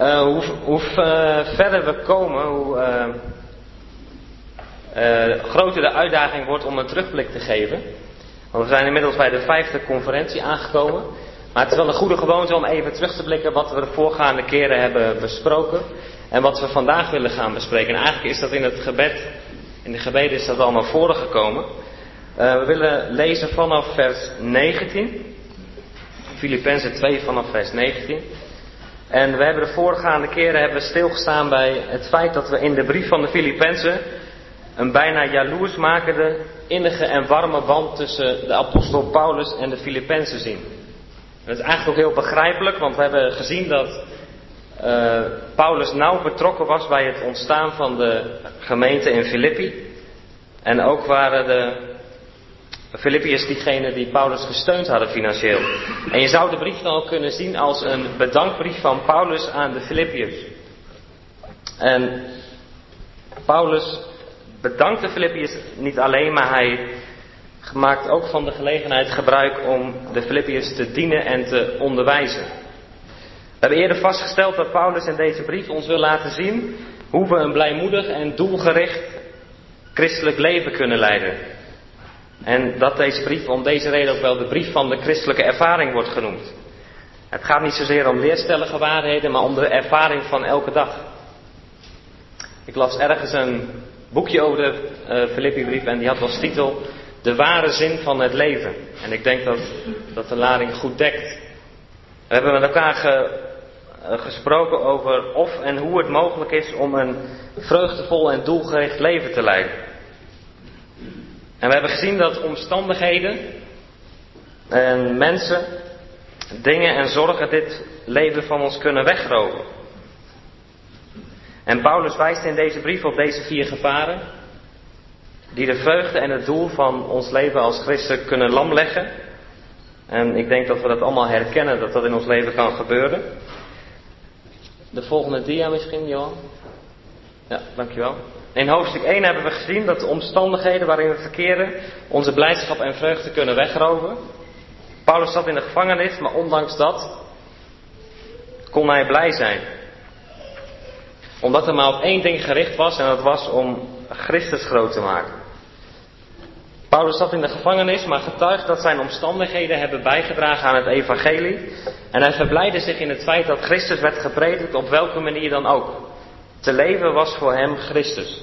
Uh, hoe uh, verder we komen, hoe uh, groter de uitdaging wordt om een terugblik te geven. Want we zijn inmiddels bij de vijfde conferentie aangekomen. Maar het is wel een goede gewoonte om even terug te blikken wat we de voorgaande keren hebben besproken. En wat we vandaag willen gaan bespreken. En eigenlijk is dat in het gebed, in de gebeden is dat allemaal voorgekomen. we willen lezen vanaf vers 19. Filippenzen 2 vanaf vers 19. En we hebben de voorgaande keren hebben stilgestaan bij het feit dat we in de brief van de Filippenzen een bijna jaloersmakende, innige en warme band tussen de apostel Paulus en de Filippenzen zien. En dat is eigenlijk ook heel begrijpelijk, want we hebben gezien dat uh, Paulus nauw betrokken was bij het ontstaan van de gemeente in Filippi. En ook waren de Filippiërs diegene die Paulus gesteund hadden financieel. En je zou de brief dan ook kunnen zien als een bedankbrief van Paulus aan de Filippiërs. En Paulus bedankt de Filippiërs niet alleen, maar hij maakt ook van de gelegenheid gebruik om de Filippiërs te dienen en te onderwijzen. We hebben eerder vastgesteld dat Paulus in deze brief ons wil laten zien hoe we een blijmoedig en doelgericht christelijk leven kunnen leiden. En dat deze brief om deze reden ook wel de brief van de christelijke ervaring wordt genoemd. Het gaat niet zozeer om leerstellige waarheden, maar om de ervaring van elke dag. Ik las ergens een boekje over de uh, Filippi-brief en die had als titel De ware zin van het leven. En ik denk dat dat de lading goed dekt. We hebben met elkaar ge, uh, gesproken over of en hoe het mogelijk is om een vreugdevol en doelgericht leven te leiden. En we hebben gezien dat omstandigheden en mensen, dingen en zorgen dit leven van ons kunnen wegroven. En Paulus wijst in deze brief op deze vier gevaren, die de vreugde en het doel van ons leven als christen kunnen lamleggen. En ik denk dat we dat allemaal herkennen, dat dat in ons leven kan gebeuren. De volgende dia misschien, Johan. Ja, dankjewel. In hoofdstuk 1 hebben we gezien dat de omstandigheden waarin we verkeren onze blijdschap en vreugde kunnen wegroven. Paulus zat in de gevangenis, maar ondanks dat kon hij blij zijn. Omdat hij maar op één ding gericht was en dat was om Christus groot te maken. Paulus zat in de gevangenis, maar getuigt dat zijn omstandigheden hebben bijgedragen aan het evangelie. En hij verblijde zich in het feit dat Christus werd gepredikt op welke manier dan ook. Te leven was voor hem Christus.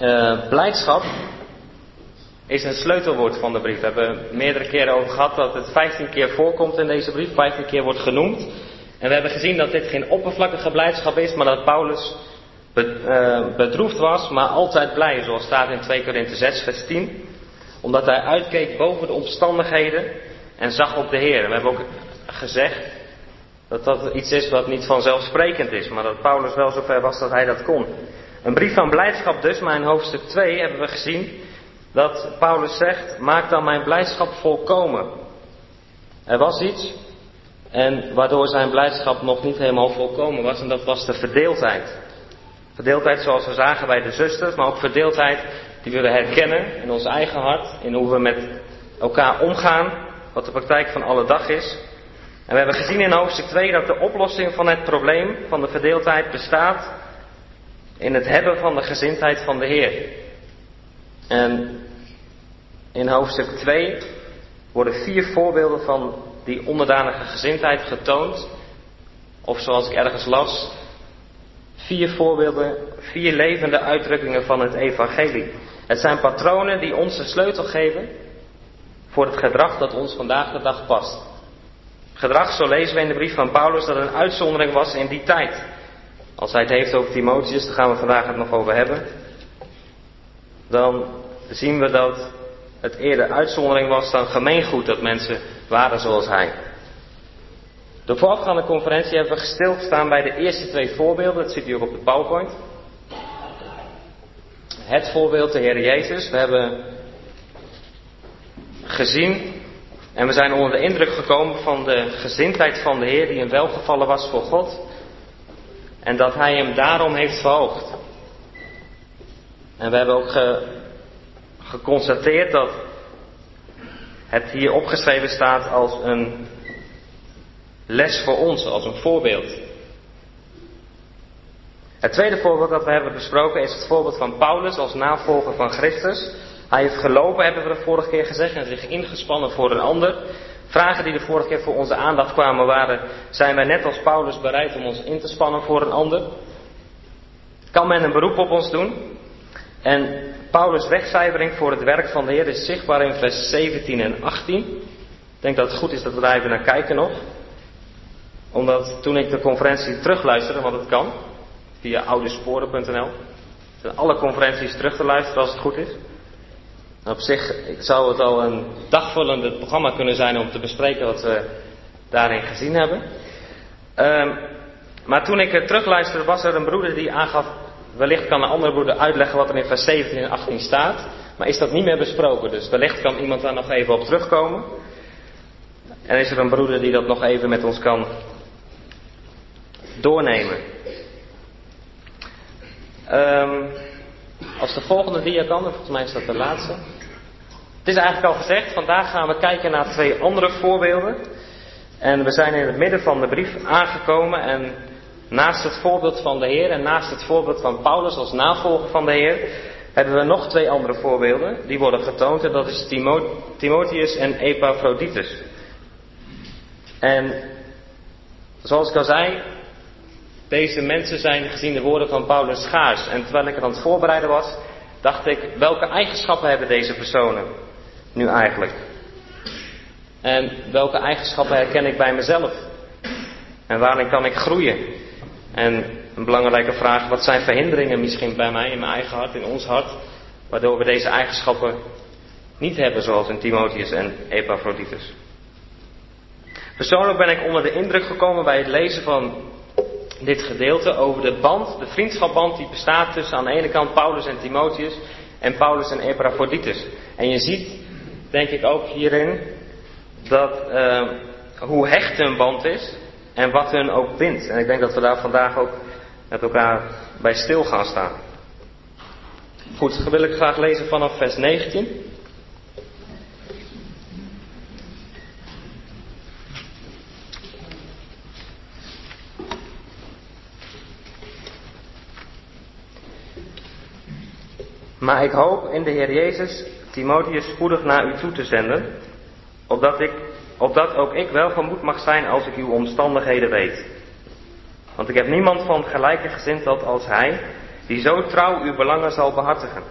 Uh, blijdschap is een sleutelwoord van de brief. We hebben meerdere keren over gehad dat het 15 keer voorkomt in deze brief, 15 keer wordt genoemd. En we hebben gezien dat dit geen oppervlakkige blijdschap is, maar dat Paulus uh, bedroefd was, maar altijd blij, zoals staat in 2 Korinthe 6, vers 10. Omdat hij uitkeek boven de omstandigheden en zag op de Heer. We hebben ook gezegd dat dat iets is wat niet vanzelfsprekend is, maar dat Paulus wel zover was dat hij dat kon. Een brief van blijdschap dus, maar in hoofdstuk 2 hebben we gezien dat Paulus zegt, maak dan mijn blijdschap volkomen. Er was iets en waardoor zijn blijdschap nog niet helemaal volkomen was en dat was de verdeeldheid. Verdeeldheid zoals we zagen bij de zusters, maar ook verdeeldheid die we herkennen in ons eigen hart, in hoe we met elkaar omgaan, wat de praktijk van alle dag is. En we hebben gezien in hoofdstuk 2 dat de oplossing van het probleem van de verdeeldheid bestaat in het hebben van de gezindheid van de Heer. En in hoofdstuk 2 worden vier voorbeelden van die onderdanige gezindheid getoond. Of zoals ik ergens las, vier voorbeelden, vier levende uitdrukkingen van het evangelie. Het zijn patronen die ons de sleutel geven voor het gedrag dat ons vandaag de dag past. Gedrag, zo lezen we in de brief van Paulus, dat een uitzondering was in die tijd. Als hij het heeft over Timotheus, daar gaan we vandaag het nog over hebben. Dan zien we dat het eerder uitzondering was dan gemeengoed dat mensen waren zoals hij. De voorafgaande conferentie hebben we stilgestaan bij de eerste twee voorbeelden. Dat u ook op de PowerPoint. Het voorbeeld, de Heer Jezus. We hebben gezien en we zijn onder de indruk gekomen van de gezindheid van de Heer die een welgevallen was voor God. En dat Hij hem daarom heeft verhoogd. En we hebben ook ge, geconstateerd dat het hier opgeschreven staat als een les voor ons, als een voorbeeld. Het tweede voorbeeld dat we hebben besproken is het voorbeeld van Paulus als navolger van Christus. Hij heeft gelopen, hebben we de vorige keer gezegd, en zich ingespannen voor een ander. Vragen die de vorige keer voor onze aandacht kwamen waren, zijn wij net als Paulus bereid om ons in te spannen voor een ander? Kan men een beroep op ons doen? En Paulus' wegcijfering voor het werk van de Heer is zichtbaar in vers 17 en 18. Ik denk dat het goed is dat we daar even naar kijken nog. Omdat toen ik de conferentie terugluisterde, want het kan, via oudesporen.nl, zijn alle conferenties terug te luisteren als het goed is. Op zich zou het al een dagvullend programma kunnen zijn om te bespreken wat we daarin gezien hebben. Um, maar toen ik terugluisterde, was er een broeder die aangaf. Wellicht kan een andere broeder uitleggen wat er in vers 17 en 18 staat. Maar is dat niet meer besproken. Dus wellicht kan iemand daar nog even op terugkomen. En is er een broeder die dat nog even met ons kan doornemen. Um, als de volgende dia kan, volgens mij is dat de laatste. Het is eigenlijk al gezegd, vandaag gaan we kijken naar twee andere voorbeelden. En we zijn in het midden van de brief aangekomen en naast het voorbeeld van de Heer en naast het voorbeeld van Paulus als navolger van de Heer, hebben we nog twee andere voorbeelden. Die worden getoond en dat is Timotheus en Epaphroditus. En zoals ik al zei, deze mensen zijn gezien de woorden van Paulus schaars. En terwijl ik er aan het voorbereiden was, dacht ik, welke eigenschappen hebben deze personen nu eigenlijk? En welke eigenschappen herken ik bij mezelf? En waarin kan ik groeien? En een belangrijke vraag, wat zijn verhinderingen misschien bij mij, in mijn eigen hart, in ons hart, waardoor we deze eigenschappen niet hebben, zoals in Timotheus en Epaphroditus? Persoonlijk ben ik onder de indruk gekomen bij het lezen van dit gedeelte over de band, de vriendschapband die bestaat tussen aan de ene kant Paulus en Timotheus en Paulus en Epaphroditus. En je ziet, denk ik ook hierin, dat uh, hoe hecht hun band is en wat hun ook bindt. En ik denk dat we daar vandaag ook met elkaar bij stil gaan staan. Goed, wil ik graag lezen vanaf vers 19. Maar ik hoop in de Heer Jezus Timotheus spoedig naar u toe te zenden, opdat, ik, opdat ook ik wel van mag zijn als ik uw omstandigheden weet. Want ik heb niemand van gelijke gezindheid als hij, die zo trouw uw belangen zal behartigen.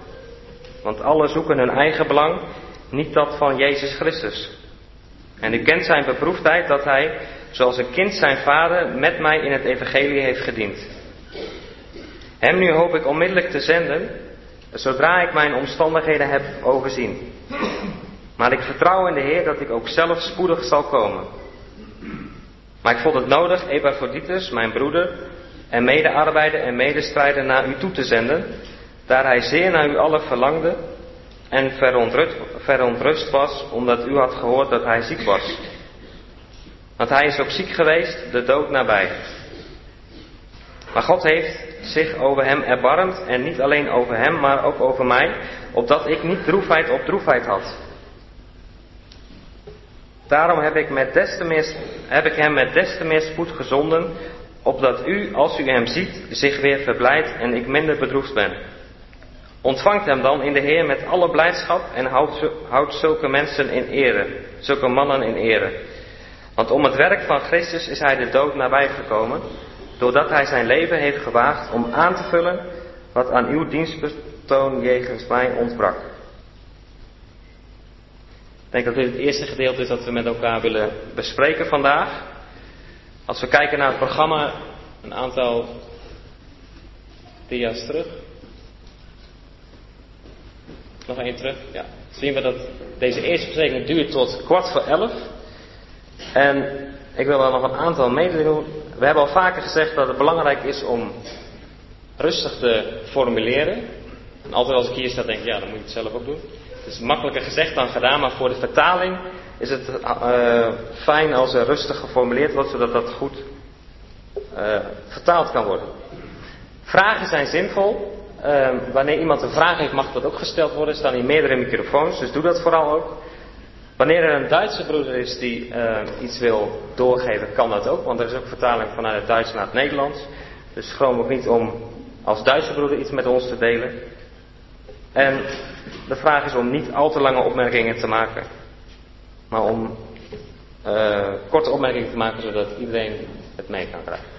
Want alle zoeken hun eigen belang, niet dat van Jezus Christus. En u kent zijn beproefdheid dat hij, zoals een kind zijn vader, met mij in het evangelie heeft gediend. Hem nu hoop ik onmiddellijk te zenden, zodra ik mijn omstandigheden heb overzien. Maar ik vertrouw in de Heer dat ik ook zelf spoedig zal komen. Maar ik vond het nodig Epaphroditus, mijn broeder, en medearbeider en medestrijder naar u toe te zenden, daar hij zeer naar u allen verlangde en verontrust, verontrust was, omdat u had gehoord dat hij ziek was. Want hij is ook ziek geweest, de dood nabij. Maar God heeft zich over hem erbarmt en niet alleen over hem, maar ook over mij, opdat ik niet droefheid op droefheid had. Daarom heb ik, met des te meer, heb ik hem met des te meer spoed gezonden, opdat u, als u hem ziet, zich weer verblijdt en ik minder bedroefd ben. Ontvangt hem dan in de Heer met alle blijdschap en houdt, houdt zulke mensen in ere, zulke mannen in ere. Want om het werk van Christus is hij de dood nabij gekomen, doordat hij zijn leven heeft gewaagd om aan te vullen wat aan uw dienstbetoon jegens mij ontbrak. Ik denk dat dit het eerste gedeelte is dat we met elkaar willen bespreken vandaag. Als we kijken naar het programma, een aantal dia's terug. Nog één terug, ja. Zien we dat deze eerste bespreking duurt tot kwart voor elf. En ik wil daar nog een aantal mededelingen we hebben al vaker gezegd dat het belangrijk is om rustig te formuleren. En altijd als ik hier sta denk ik, ja, dan moet je het zelf ook doen. Het is makkelijker gezegd dan gedaan, maar voor de vertaling is het uh, fijn als er rustig geformuleerd wordt, zodat dat goed uh, vertaald kan worden. Vragen zijn zinvol. Uh, wanneer iemand een vraag heeft, mag dat ook gesteld worden. Er staan hier meerdere microfoons, dus doe dat vooral ook. Wanneer er een Duitse broeder is die uh, iets wil doorgeven, kan dat ook. Want er is ook vertaling vanuit het Duits naar het Nederlands. Dus schroom ook niet om als Duitse broeder iets met ons te delen. En de vraag is om niet al te lange opmerkingen te maken. Maar om uh, korte opmerkingen te maken zodat iedereen het mee kan krijgen.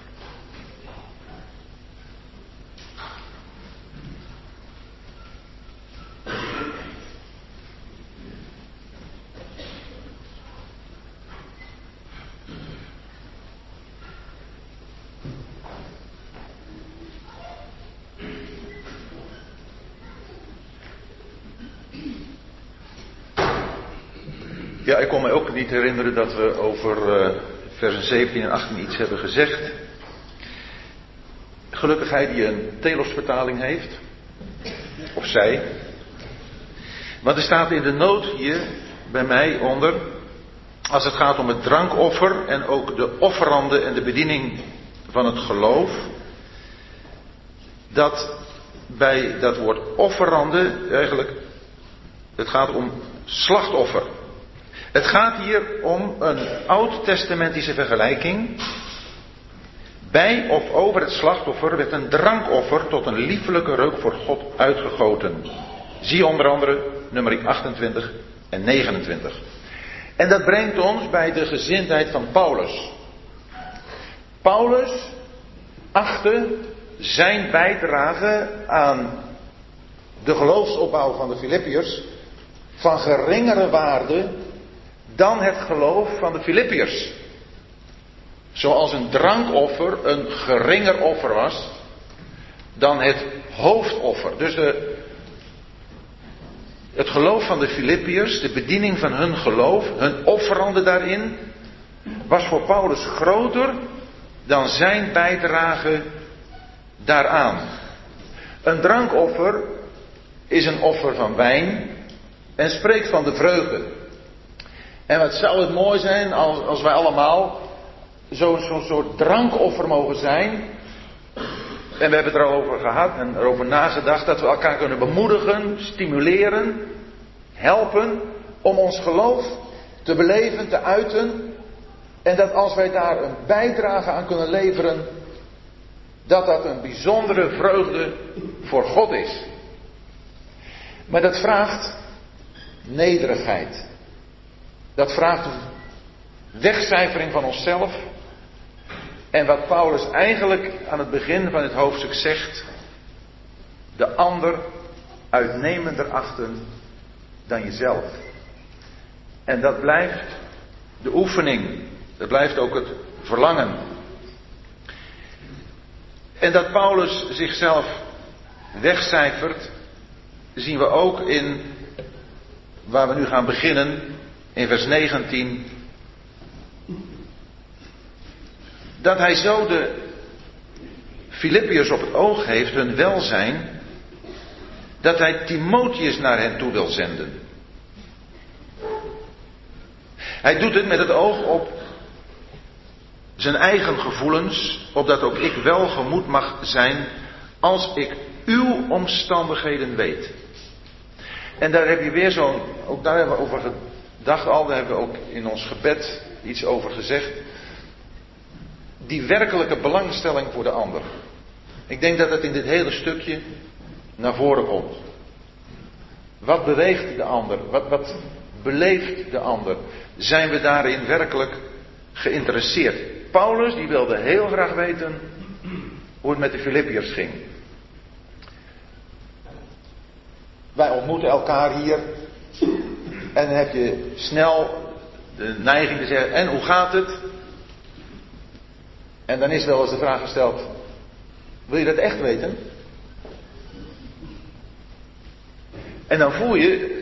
Ja, ik kon me ook niet herinneren dat we over uh, versen 17 en 18 iets hebben gezegd. Gelukkig hij die een Telos-vertaling heeft. Of zij. Want er staat in de noot hier bij mij onder. Als het gaat om het drankoffer en ook de offeranden en de bediening van het geloof. Dat bij dat woord offeranden eigenlijk. Het gaat om slachtoffer. Het gaat hier om een oud-testamentische vergelijking. Bij of over het slachtoffer werd een drankoffer tot een liefelijke reuk voor God uitgegoten. Zie onder andere nummer 28 en 29. En dat brengt ons bij de gezindheid van Paulus. Paulus achtte zijn bijdrage aan de geloofsopbouw van de Filippiërs van geringere waarde dan het geloof van de Filippiërs. Zoals een drankoffer een geringer offer was dan het hoofdoffer. Dus de, het geloof van de Filippiërs, de bediening van hun geloof, hun offerande daarin, was voor Paulus groter dan zijn bijdrage daaraan. Een drankoffer is een offer van wijn en spreekt van de vreugde. En wat zou het mooi zijn als, als wij allemaal zo'n zo soort drankoffer mogen zijn. En we hebben het er al over gehad en erover nagedacht dat we elkaar kunnen bemoedigen, stimuleren, helpen om ons geloof te beleven, te uiten. En dat als wij daar een bijdrage aan kunnen leveren, dat dat een bijzondere vreugde voor God is. Maar dat vraagt nederigheid. Dat vraagt wegcijfering van onszelf. En wat Paulus eigenlijk aan het begin van het hoofdstuk zegt, de ander uitnemender achten dan jezelf. En dat blijft de oefening, dat blijft ook het verlangen. En dat Paulus zichzelf wegcijfert, zien we ook in waar we nu gaan beginnen, in vers 19. Dat hij zo de Filippiërs op het oog heeft, hun welzijn, dat hij Timotheus naar hen toe wil zenden. Hij doet het met het oog op zijn eigen gevoelens, opdat ook ik welgemoed mag zijn als ik uw omstandigheden weet. En daar heb je weer zo'n, ook daar hebben we over dacht al, daar hebben we ook in ons gebed iets over gezegd. Die werkelijke belangstelling voor de ander. Ik denk dat het in dit hele stukje naar voren komt. Wat beweegt de ander? Wat, wat beleeft de ander? Zijn we daarin werkelijk geïnteresseerd? Paulus die wilde heel graag weten hoe het met de Filippiërs ging. Wij ontmoeten elkaar hier en dan heb je snel de neiging te zeggen, en hoe gaat het? En dan is wel eens de vraag gesteld, wil je dat echt weten? En dan voel je,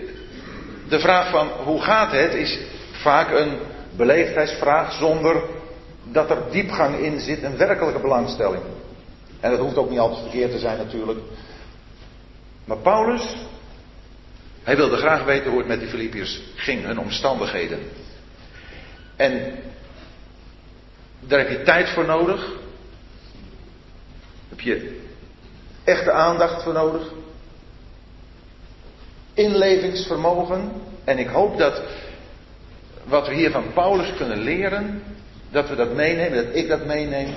de vraag van hoe gaat het is vaak een beleefdheidsvraag zonder dat er diepgang in zit, een werkelijke belangstelling. En dat hoeft ook niet altijd verkeerd te zijn natuurlijk. Maar Paulus hij wilde graag weten hoe het met die Filippiërs ging, hun omstandigheden. En daar heb je tijd voor nodig. Heb je echte aandacht voor nodig. Inlevingsvermogen. En ik hoop dat wat we hier van Paulus kunnen leren, dat we dat meenemen, dat ik dat meeneem,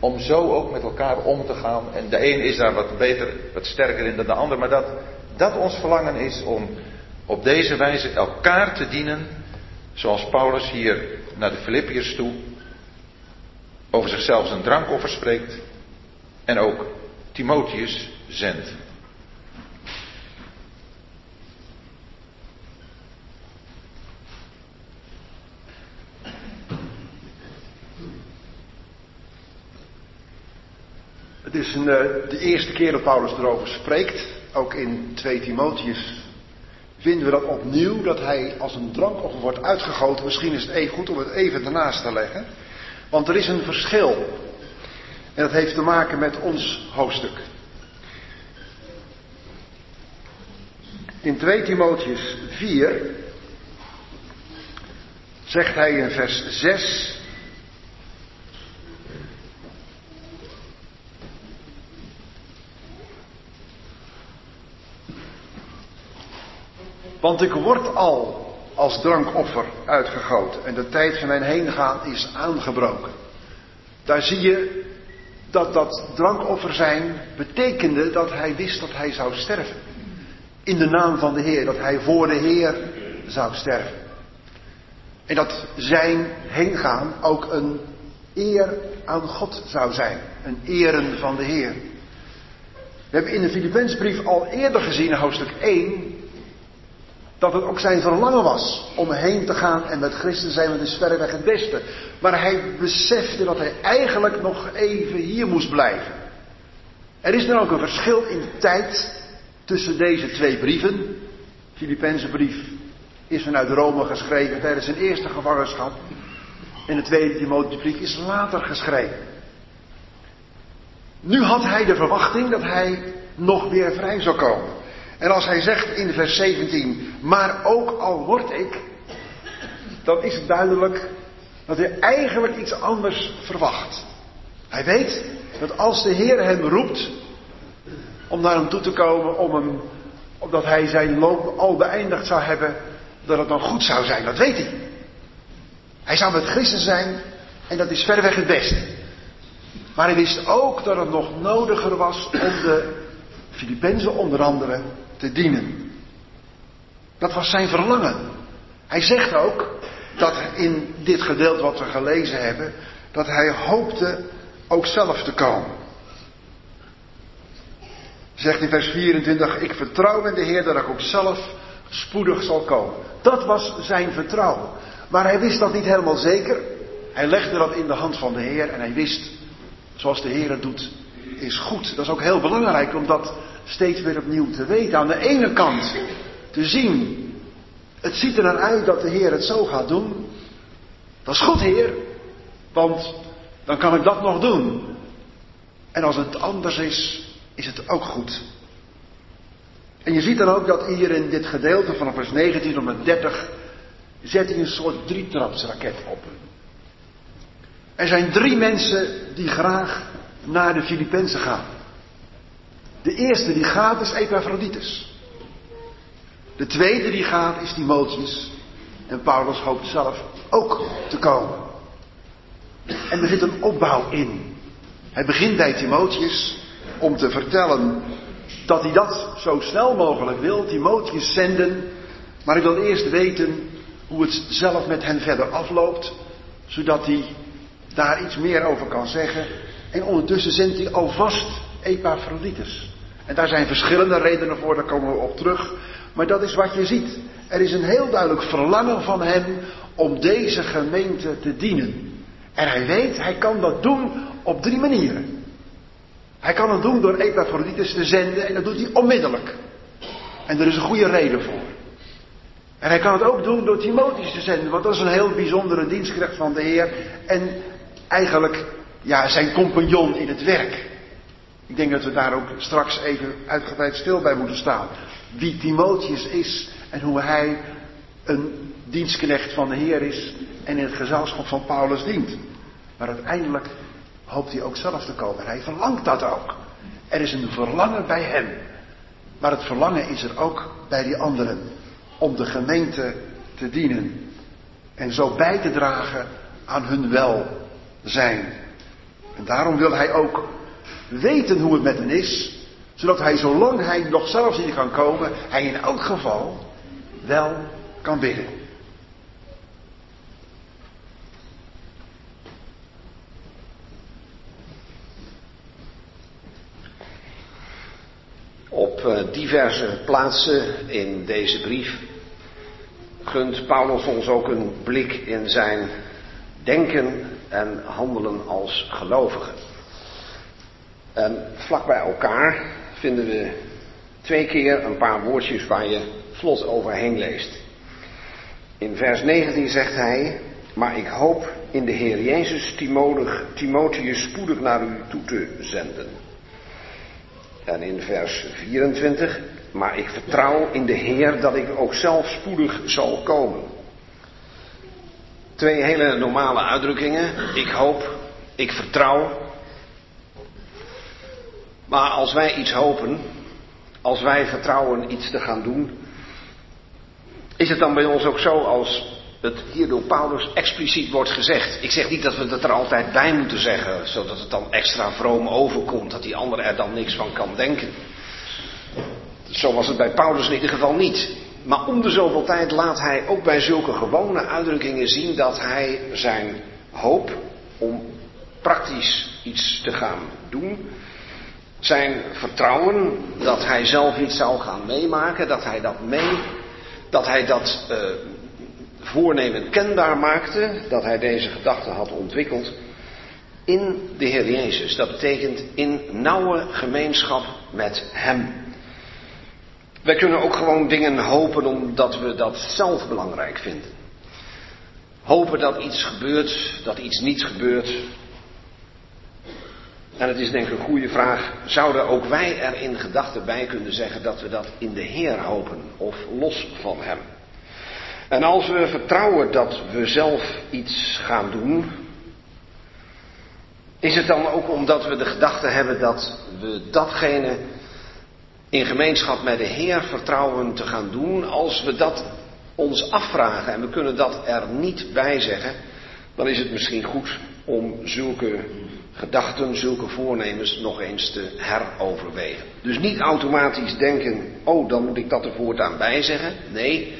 om zo ook met elkaar om te gaan. En de een is daar wat beter, wat sterker in dan de ander, maar dat dat ons verlangen is om op deze wijze elkaar te dienen, zoals Paulus hier naar de Filippiërs toe over zichzelf een drankoffer spreekt en ook Timotheus zendt. Het is een, eh, de eerste keer dat Paulus erover spreekt. Ook in 2 Timotheus vinden we dat opnieuw, dat hij als een drankoffer wordt uitgegoten. Misschien is het even goed om het even ernaast te leggen. Want er is een verschil. En dat heeft te maken met ons hoofdstuk. In 2 Timotheus 4 zegt hij in vers 6 Want ik word al als drankoffer uitgegoten en de tijd van mijn heengaan is aangebroken. Daar zie je dat dat drankoffer zijn betekende dat hij wist dat hij zou sterven. In de naam van de Heer, dat hij voor de Heer zou sterven. En dat zijn heengaan ook een eer aan God zou zijn. Een eren van de Heer. We hebben in de Filipijnsbrief al eerder gezien, hoofdstuk 1, dat het ook zijn verlangen was om heen te gaan en met Christus zijn, het is verreweg het beste. Maar hij besefte dat hij eigenlijk nog even hier moest blijven. Er is dan ook een verschil in de tijd tussen deze twee brieven. Filipijnse brief is vanuit Rome geschreven tijdens zijn eerste gevangenschap. En de tweede Timotheusbrief is later geschreven. Nu had hij de verwachting dat hij nog weer vrij zou komen. En als hij zegt in vers 17, maar ook al word ik, dan is het duidelijk dat hij eigenlijk iets anders verwacht. Hij weet dat als de Heer hem roept om naar hem toe te komen, om hem, omdat hij zijn loop al beëindigd zou hebben, dat het dan goed zou zijn. Dat weet hij. Hij zou met Christus zijn en dat is verreweg het beste. Maar hij wist ook dat het nog nodiger was om de Filippenzen onder andere te dienen. Dat was zijn verlangen. Hij zegt ook dat in dit gedeelte wat we gelezen hebben, dat hij hoopte ook zelf te komen. Zegt in vers 24, ik vertrouw in de Heer dat ik ook zelf spoedig zal komen. Dat was zijn vertrouwen. Maar hij wist dat niet helemaal zeker. Hij legde dat in de hand van de Heer en hij wist, zoals de Heer het doet, is goed. Dat is ook heel belangrijk om dat steeds weer opnieuw te weten. Aan de ene kant te zien, het ziet er naar uit dat de Heer het zo gaat doen. Dat is goed, Heer, want dan kan ik dat nog doen. En als het anders is, is het ook goed. En je ziet dan ook dat hier in dit gedeelte vanaf vers 19 tot met 30 zet hij een soort drietrapsraket op. Er zijn drie mensen die graag naar de Filippenzen gaan. De eerste die gaat is Epaphroditus. De tweede die gaat is Timotheus. En Paulus hoopt zelf ook te komen. En er zit een opbouw in. Hij begint bij Timotheus om te vertellen dat hij dat zo snel mogelijk wil. Timotheus zenden. Maar hij wil eerst weten hoe het zelf met hen verder afloopt. Zodat hij daar iets meer over kan zeggen. En ondertussen zendt hij alvast Epaphroditus. En daar zijn verschillende redenen voor, daar komen we op terug. Maar dat is wat je ziet. Er is een heel duidelijk verlangen van hem om deze gemeente te dienen. En hij weet, hij kan dat doen op drie manieren. Hij kan het doen door Epaphroditus te zenden en dat doet hij onmiddellijk. En er is een goede reden voor. En hij kan het ook doen door Timotheus te zenden, want dat is een heel bijzondere dienstknecht van de Heer. En eigenlijk, ja, zijn compagnon in het werk. Ik denk dat we daar ook straks even uitgebreid stil bij moeten staan. Wie Timotheus is en hoe hij een dienstknecht van de Heer is en in het gezelschap van Paulus dient. Maar uiteindelijk hoopt hij ook zelf te komen. Hij verlangt dat ook. Er is een verlangen bij hem. Maar het verlangen is er ook bij die anderen om de gemeente te dienen. En zo bij te dragen aan hun welzijn. En daarom wil hij ook weten hoe het met hen is. Zodat hij, zolang hij nog zelfs niet kan komen, hij in elk geval wel kan bidden. Op eh, diverse plaatsen in deze brief gunt Paulus ons ook een blik in zijn denken en handelen als gelovigen. En vlak bij elkaar vinden we twee keer een paar woordjes waar je vlot overheen leest. In vers 19 zegt hij, maar ik hoop in de Heer Jezus Timotheus spoedig naar u toe te zenden. En in vers 24, maar ik vertrouw in de Heer dat ik ook zelf spoedig zal komen. Twee hele normale uitdrukkingen. Ik hoop, ik vertrouw. Maar als wij iets hopen, als wij vertrouwen iets te gaan doen, is het dan bij ons ook zo als het hier door Paulus expliciet wordt gezegd. Ik zeg niet dat we het er altijd bij moeten zeggen, zodat het dan extra vroom overkomt, dat die ander er dan niks van kan denken. Zo was het bij Paulus in ieder geval niet. Maar om de zoveel tijd laat hij ook bij zulke gewone uitdrukkingen zien dat hij zijn hoop om praktisch iets te gaan doen, zijn vertrouwen dat hij zelf iets zou gaan meemaken, dat hij dat mee, dat hij dat uh, voornemen kenbaar maakte, dat hij deze gedachte had ontwikkeld in de Heer Jezus. Dat betekent in nauwe gemeenschap met Hem. Wij kunnen ook gewoon dingen hopen omdat we dat zelf belangrijk vinden. Hopen dat iets gebeurt, dat iets niet gebeurt. En het is denk ik een goede vraag, zouden ook wij er in gedachten bij kunnen zeggen dat we dat in de Heer hopen of los van Hem? En als we vertrouwen dat we zelf iets gaan doen, is het dan ook omdat we de gedachte hebben dat we datgene in gemeenschap met de Heer vertrouwen te gaan doen, als we dat ons afvragen en we kunnen dat er niet bij zeggen, dan is het misschien goed om zulke gedachten, zulke voornemens nog eens te heroverwegen. Dus niet automatisch denken, oh dan moet ik dat er voortaan bij zeggen. Nee,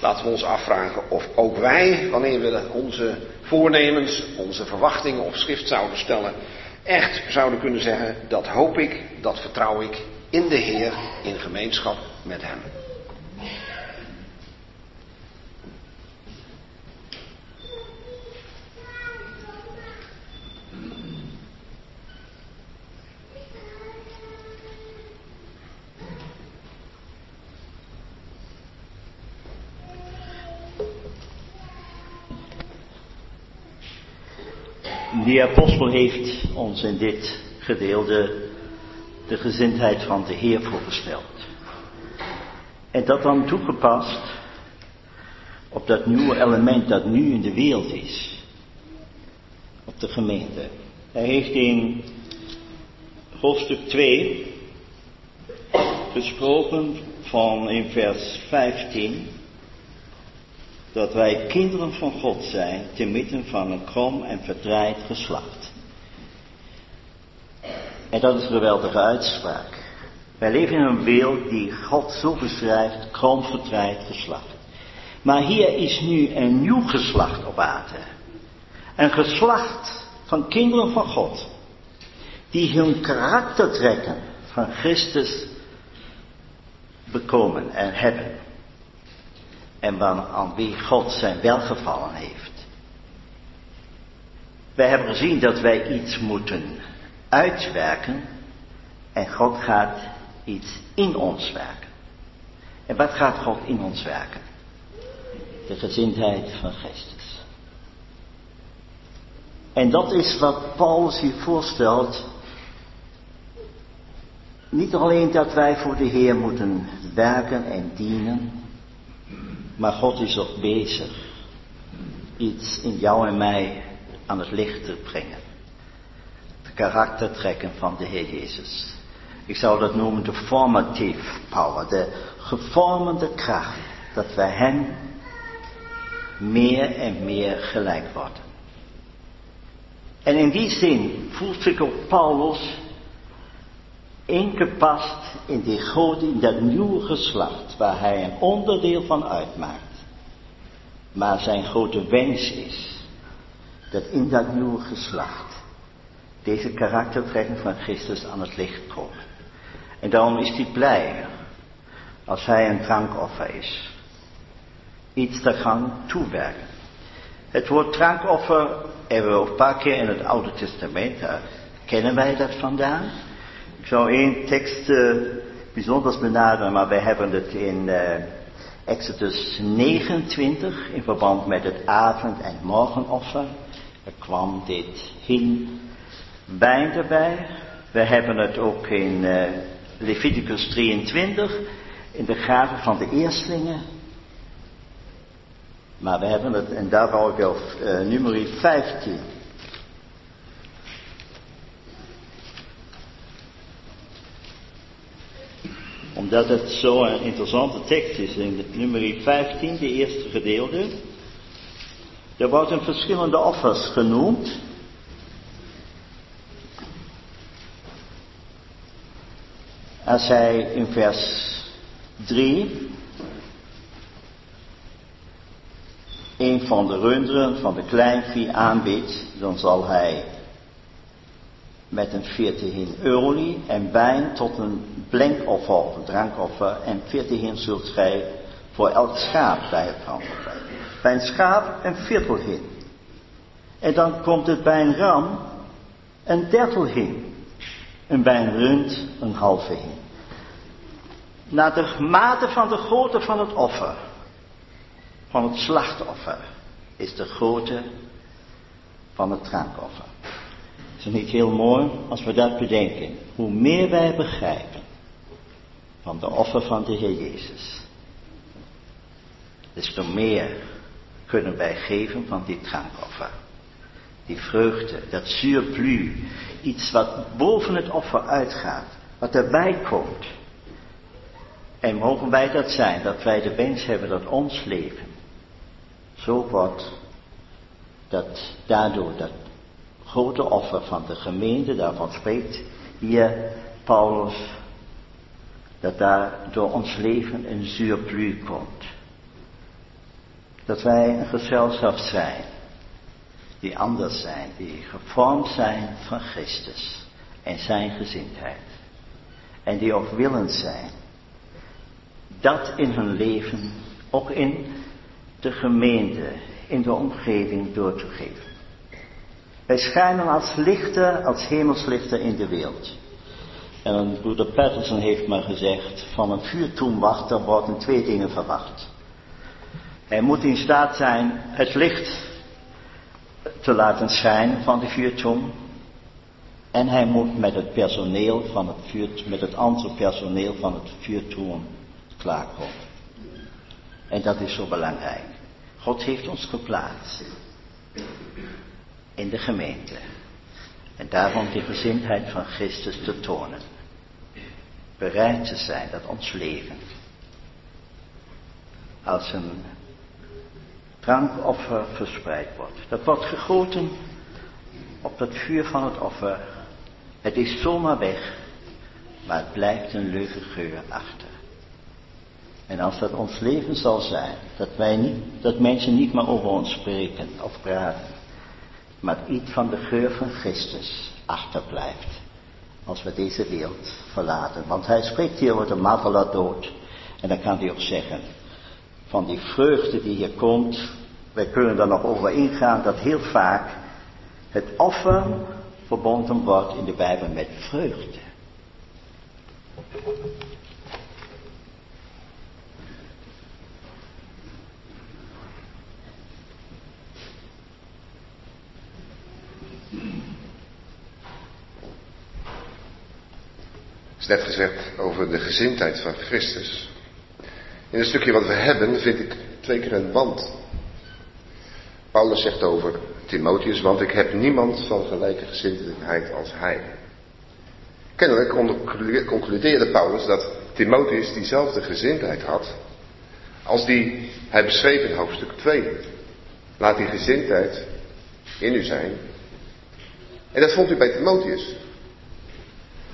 laten we ons afvragen of ook wij, wanneer we onze voornemens, onze verwachtingen op schrift zouden stellen, echt zouden kunnen zeggen, dat hoop ik, dat vertrouw ik in de Heer, in gemeenschap met Hem. De apostel heeft ons in dit gedeelte de gezindheid van de Heer voorgesteld. En dat dan toegepast op dat nieuwe element dat nu in de wereld is. Op de gemeente. Hij heeft in hoofdstuk 2 gesproken van in vers 15 dat wij kinderen van God zijn te midden van een krom en verdraaid geslacht. En dat is een geweldige uitspraak. Wij leven in een wereld die God zo beschrijft, krom, verdraaid geslacht. Maar hier is nu een nieuw geslacht op aarde. Een geslacht van kinderen van God. Die hun karakter trekken van Christus bekomen en hebben en aan wie God zijn welgevallen heeft. Wij hebben gezien dat wij iets moeten uitwerken en God gaat iets in ons werken. En wat gaat God in ons werken? De gezindheid van Christus. En dat is wat Paulus hier voorstelt. Niet alleen dat wij voor de Heer moeten werken en dienen, maar God is ook bezig iets in jou en mij aan het licht te brengen. De karaktertrekken van de Heer Jezus. Ik zou dat noemen de formative power, de gevormende kracht. Dat wij Hem meer en meer gelijk worden. En in die zin voelt zich ook Paulus ingepast in die grote, in dat nieuwe geslacht waar hij een onderdeel van uitmaakt. Maar zijn grote wens is dat in dat nieuwe geslacht deze karaktertrekken van Christus aan het licht komen. En daarom is hij blij als hij een drankoffer is. Iets te gaan toewerken. Het woord drankoffer hebben we ook een paar keer in het Oude Testament. Kennen wij dat vandaan. Ik zou één tekst uh, bijzonders benaderen, maar wij hebben het in uh, Exodus 29 in verband met het avond- en morgenoffer. Er kwam dit hin wijn erbij. We hebben het ook in uh, Leviticus 23 in de gave van de eerstelingen. Maar we hebben het, en daar wou ik op nummer 15. Omdat het zo'n interessante tekst is in nummer 15, de eerste gedeelte. Er worden verschillende offers genoemd. Als hij in vers 3 een van de runderen van de kleinvee aanbiedt, dan zal hij met een 40 hin olie en wijn tot een blenkoffer of een drankoffer en 40 hin zult gij voor elk schaap bij het brandoffer. Bij een schaap een viertel hin. En dan komt het bij een ram een dertel hin. En bij een rund een halve. Naar de mate van de grootte van het offer, van het slachtoffer, is de grootte van het drankoffer. Het niet heel mooi als we dat bedenken? Hoe meer wij begrijpen van de offer van de Heer Jezus, des te meer kunnen wij geven van die drankoffer. Die vreugde, dat surplus, iets wat boven het offer uitgaat, wat erbij komt. En mogen wij dat zijn, dat wij de wens hebben dat ons leven zo wordt, dat daardoor dat grote offer van de gemeente, daarvan spreekt hier Paulus, dat daar door ons leven een surplus komt. Dat wij een gezelschap zijn, die anders zijn, die gevormd zijn van Christus en zijn gezindheid. En die ook willend zijn dat in hun leven, ook in de gemeente, in de omgeving door te geven. Wij schijnen als lichten, als hemelslichten in de wereld. En broeder Patterson heeft maar gezegd, van een vuurtoenwachter worden twee dingen verwacht. Hij moet in staat zijn het licht te laten schijnen van de vuurtoon. En hij moet met het personeel van het vuur, met het andere personeel van het vuurtoon klaarkomen. En dat is zo belangrijk. God heeft ons geplaatst in de gemeente. En daarom de gezindheid van Christus te tonen. Bereid te zijn dat ons leven als een drankoffer verspreid wordt. Dat wordt gegoten op het vuur van het offer. Het is zomaar weg, maar het blijft een leuke geur achter. En als dat ons leven zal zijn, dat wij niet, dat mensen niet meer over ons spreken of praten, maar iets van de geur van Christus achterblijft. Als we deze wereld verlaten. Want hij spreekt hier over de martelaar dood. En dan kan hij ook zeggen, van die vreugde die hier komt, wij kunnen er nog over ingaan, dat heel vaak het offer verbonden wordt in de Bijbel met vreugde. Is net gezegd over de gezindheid van Christus. In het stukje wat we hebben vind ik twee keer een band. Paulus zegt over Timotheus, want ik heb niemand van gelijke gezindheid als hij. Kennelijk concludeerde Paulus dat Timotheus diezelfde gezindheid had als die hij beschreef in hoofdstuk 2 Laat die gezindheid in u zijn. En dat vond u bij Timotheus.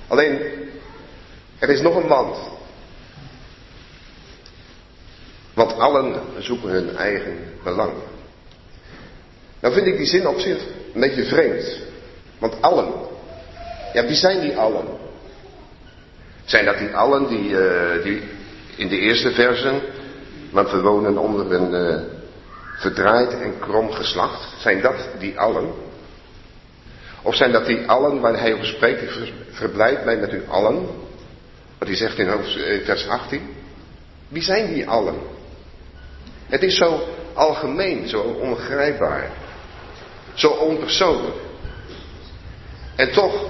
Alleen, er is nog een wand. Want allen zoeken hun eigen belang. Nou vind ik die zin op zich een beetje vreemd. Want allen. Ja, wie zijn die allen? Zijn dat die allen die, uh, die in de eerste versen, want we wonen onder een uh, verdraaid en krom geslacht. Zijn dat die allen? Of zijn dat die allen waar hij over spreekt, ik verblijd mij met u allen. Wat hij zegt in eh, vers 18. Wie zijn die allen? Het is zo algemeen, zo onbegrijpbaar. Zo onpersoonlijk. En toch,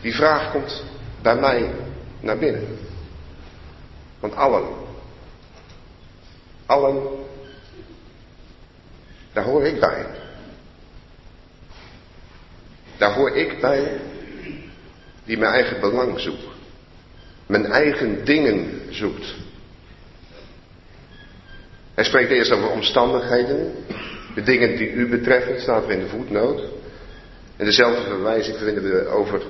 die vraag komt bij mij naar binnen. Want allen, allen, daar hoor ik bij. Daar hoor ik bij die mijn eigen belang zoekt. Mijn eigen dingen zoekt. Hij spreekt eerst over omstandigheden. De dingen die u betreffen, staat er in de voetnoot. En dezelfde verwijzing vinden we over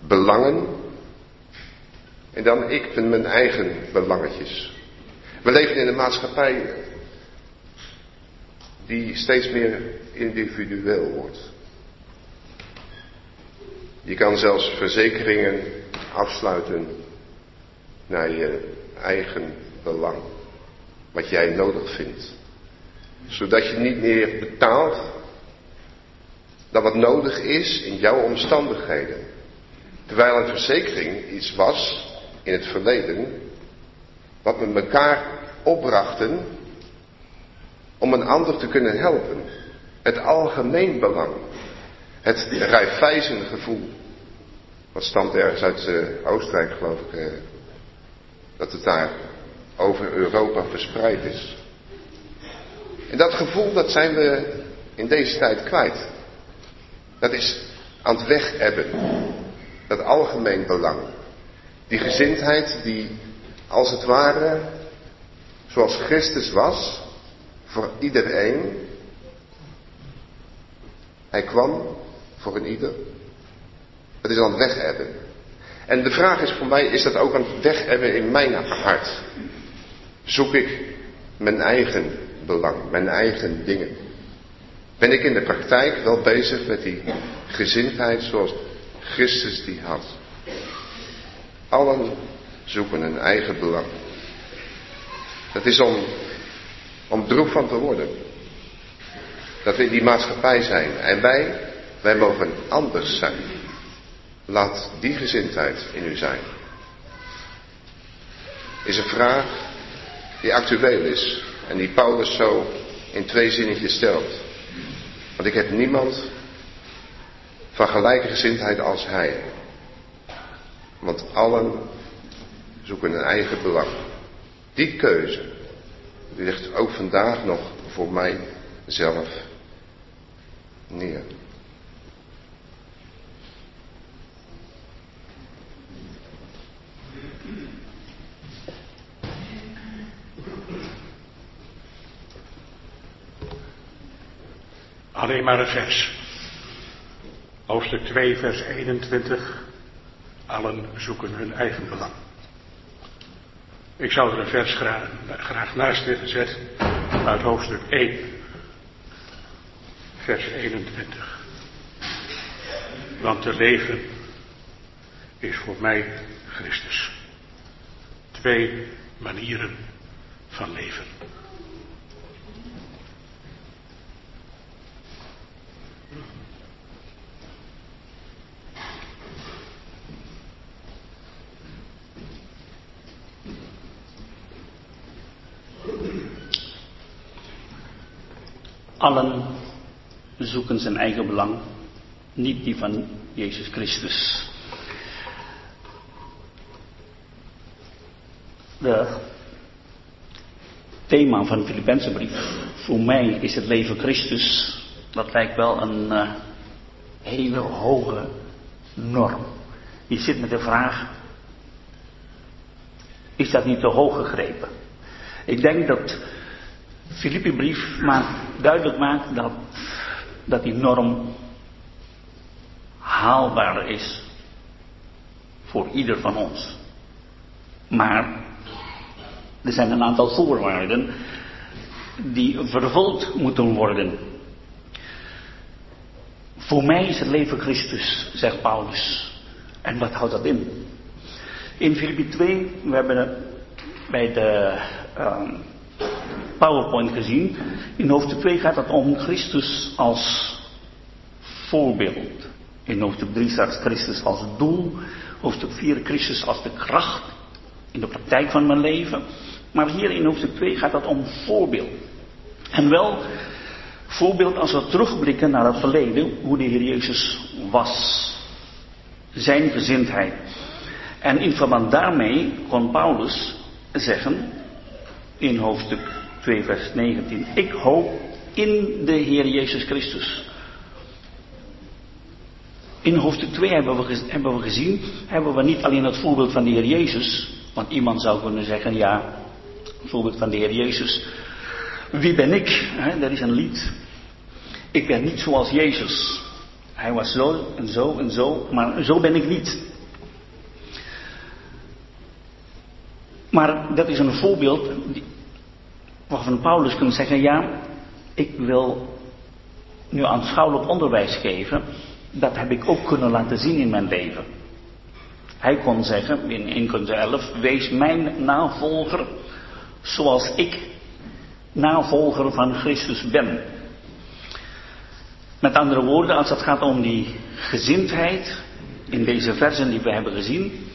belangen. En dan ik met mijn eigen belangetjes. We leven in een maatschappij die steeds meer individueel wordt. Je kan zelfs verzekeringen afsluiten naar je eigen belang. Wat jij nodig vindt. Zodat je niet meer betaalt dan wat nodig is in jouw omstandigheden. Terwijl een verzekering iets was in het verleden wat we elkaar opbrachten om een ander te kunnen helpen. Het algemeen belang. Het rijfijzende gevoel. Wat stamt ergens uit uh, Oostenrijk, geloof ik. Uh, dat het daar over Europa verspreid is. En dat gevoel, dat zijn we in deze tijd kwijt. Dat is aan het wegebben. Dat algemeen belang. Die gezindheid die, als het ware, zoals Christus was, voor iedereen. Hij kwam voor een ieder. Het is aan het wegebben. En de vraag is voor mij, is dat ook aan het wegebben in mijn hart? Zoek ik mijn eigen belang, mijn eigen dingen? Ben ik in de praktijk wel bezig met die gezindheid zoals Christus die had? Allen zoeken hun eigen belang. Dat is om, om droef van te worden. Dat we in die maatschappij zijn. En wij, wij mogen anders zijn. Laat die gezindheid in u zijn. Is een vraag die actueel is. En die Paulus zo in twee zinnetjes stelt. Want ik heb niemand van gelijke gezindheid als hij. Want allen zoeken een eigen belang. Die keuze, ligt ook vandaag nog voor mij zelf neer. Alleen maar een vers. Hoofdstuk 2, vers 21. Allen zoeken hun eigen belang. Ik zou er een vers graag, graag naast willen zetten uit hoofdstuk 1, vers 21. Want te leven is voor mij Christus. Twee manieren van leven. Allen zoeken zijn eigen belang, niet die van Jezus Christus. De thema van de Filipijnse brief, voor mij is het leven Christus, dat lijkt wel een uh, hele hoge norm. Je zit met de vraag, is dat niet te hoog gegrepen? Ik denk dat Filippi-brief maakt, duidelijk maakt dat, dat die norm haalbaar is voor ieder van ons. Maar er zijn een aantal voorwaarden die vervuld moeten worden. Voor mij is het leven Christus, zegt Paulus. En wat houdt dat in? In Filippi 2, we hebben bij de um, PowerPoint gezien. In hoofdstuk 2 gaat het om Christus als voorbeeld. In hoofdstuk 3 staat Christus als doel. Hoofdstuk 4 Christus als de kracht in de praktijk van mijn leven. Maar hier in hoofdstuk 2 gaat het om voorbeeld. En wel voorbeeld als we terugblikken naar het verleden, hoe de Heer Jezus was. Zijn gezindheid. En in verband daarmee kon Paulus zeggen in hoofdstuk 2 vers 19, ik hoop in de Heer Jezus Christus. In hoofdstuk 2 hebben we, hebben gezien, hebben we niet alleen het voorbeeld van de Heer Jezus, want iemand zou kunnen zeggen, ja, voorbeeld van de Heer Jezus, wie ben ik? dat is een lied. Ik ben niet zoals Jezus. Hij was zo en zo en zo, maar zo ben ik niet. Maar dat is een voorbeeld waarvan Paulus kan zeggen, ja, ik wil nu aanschouwelijk onderwijs geven. Dat heb ik ook kunnen laten zien in mijn leven. Hij kon zeggen in 1 Corinthië 11, wees mijn navolger zoals ik navolger van Christus ben. Met andere woorden, als het gaat om die gezindheid in deze versen die we hebben gezien,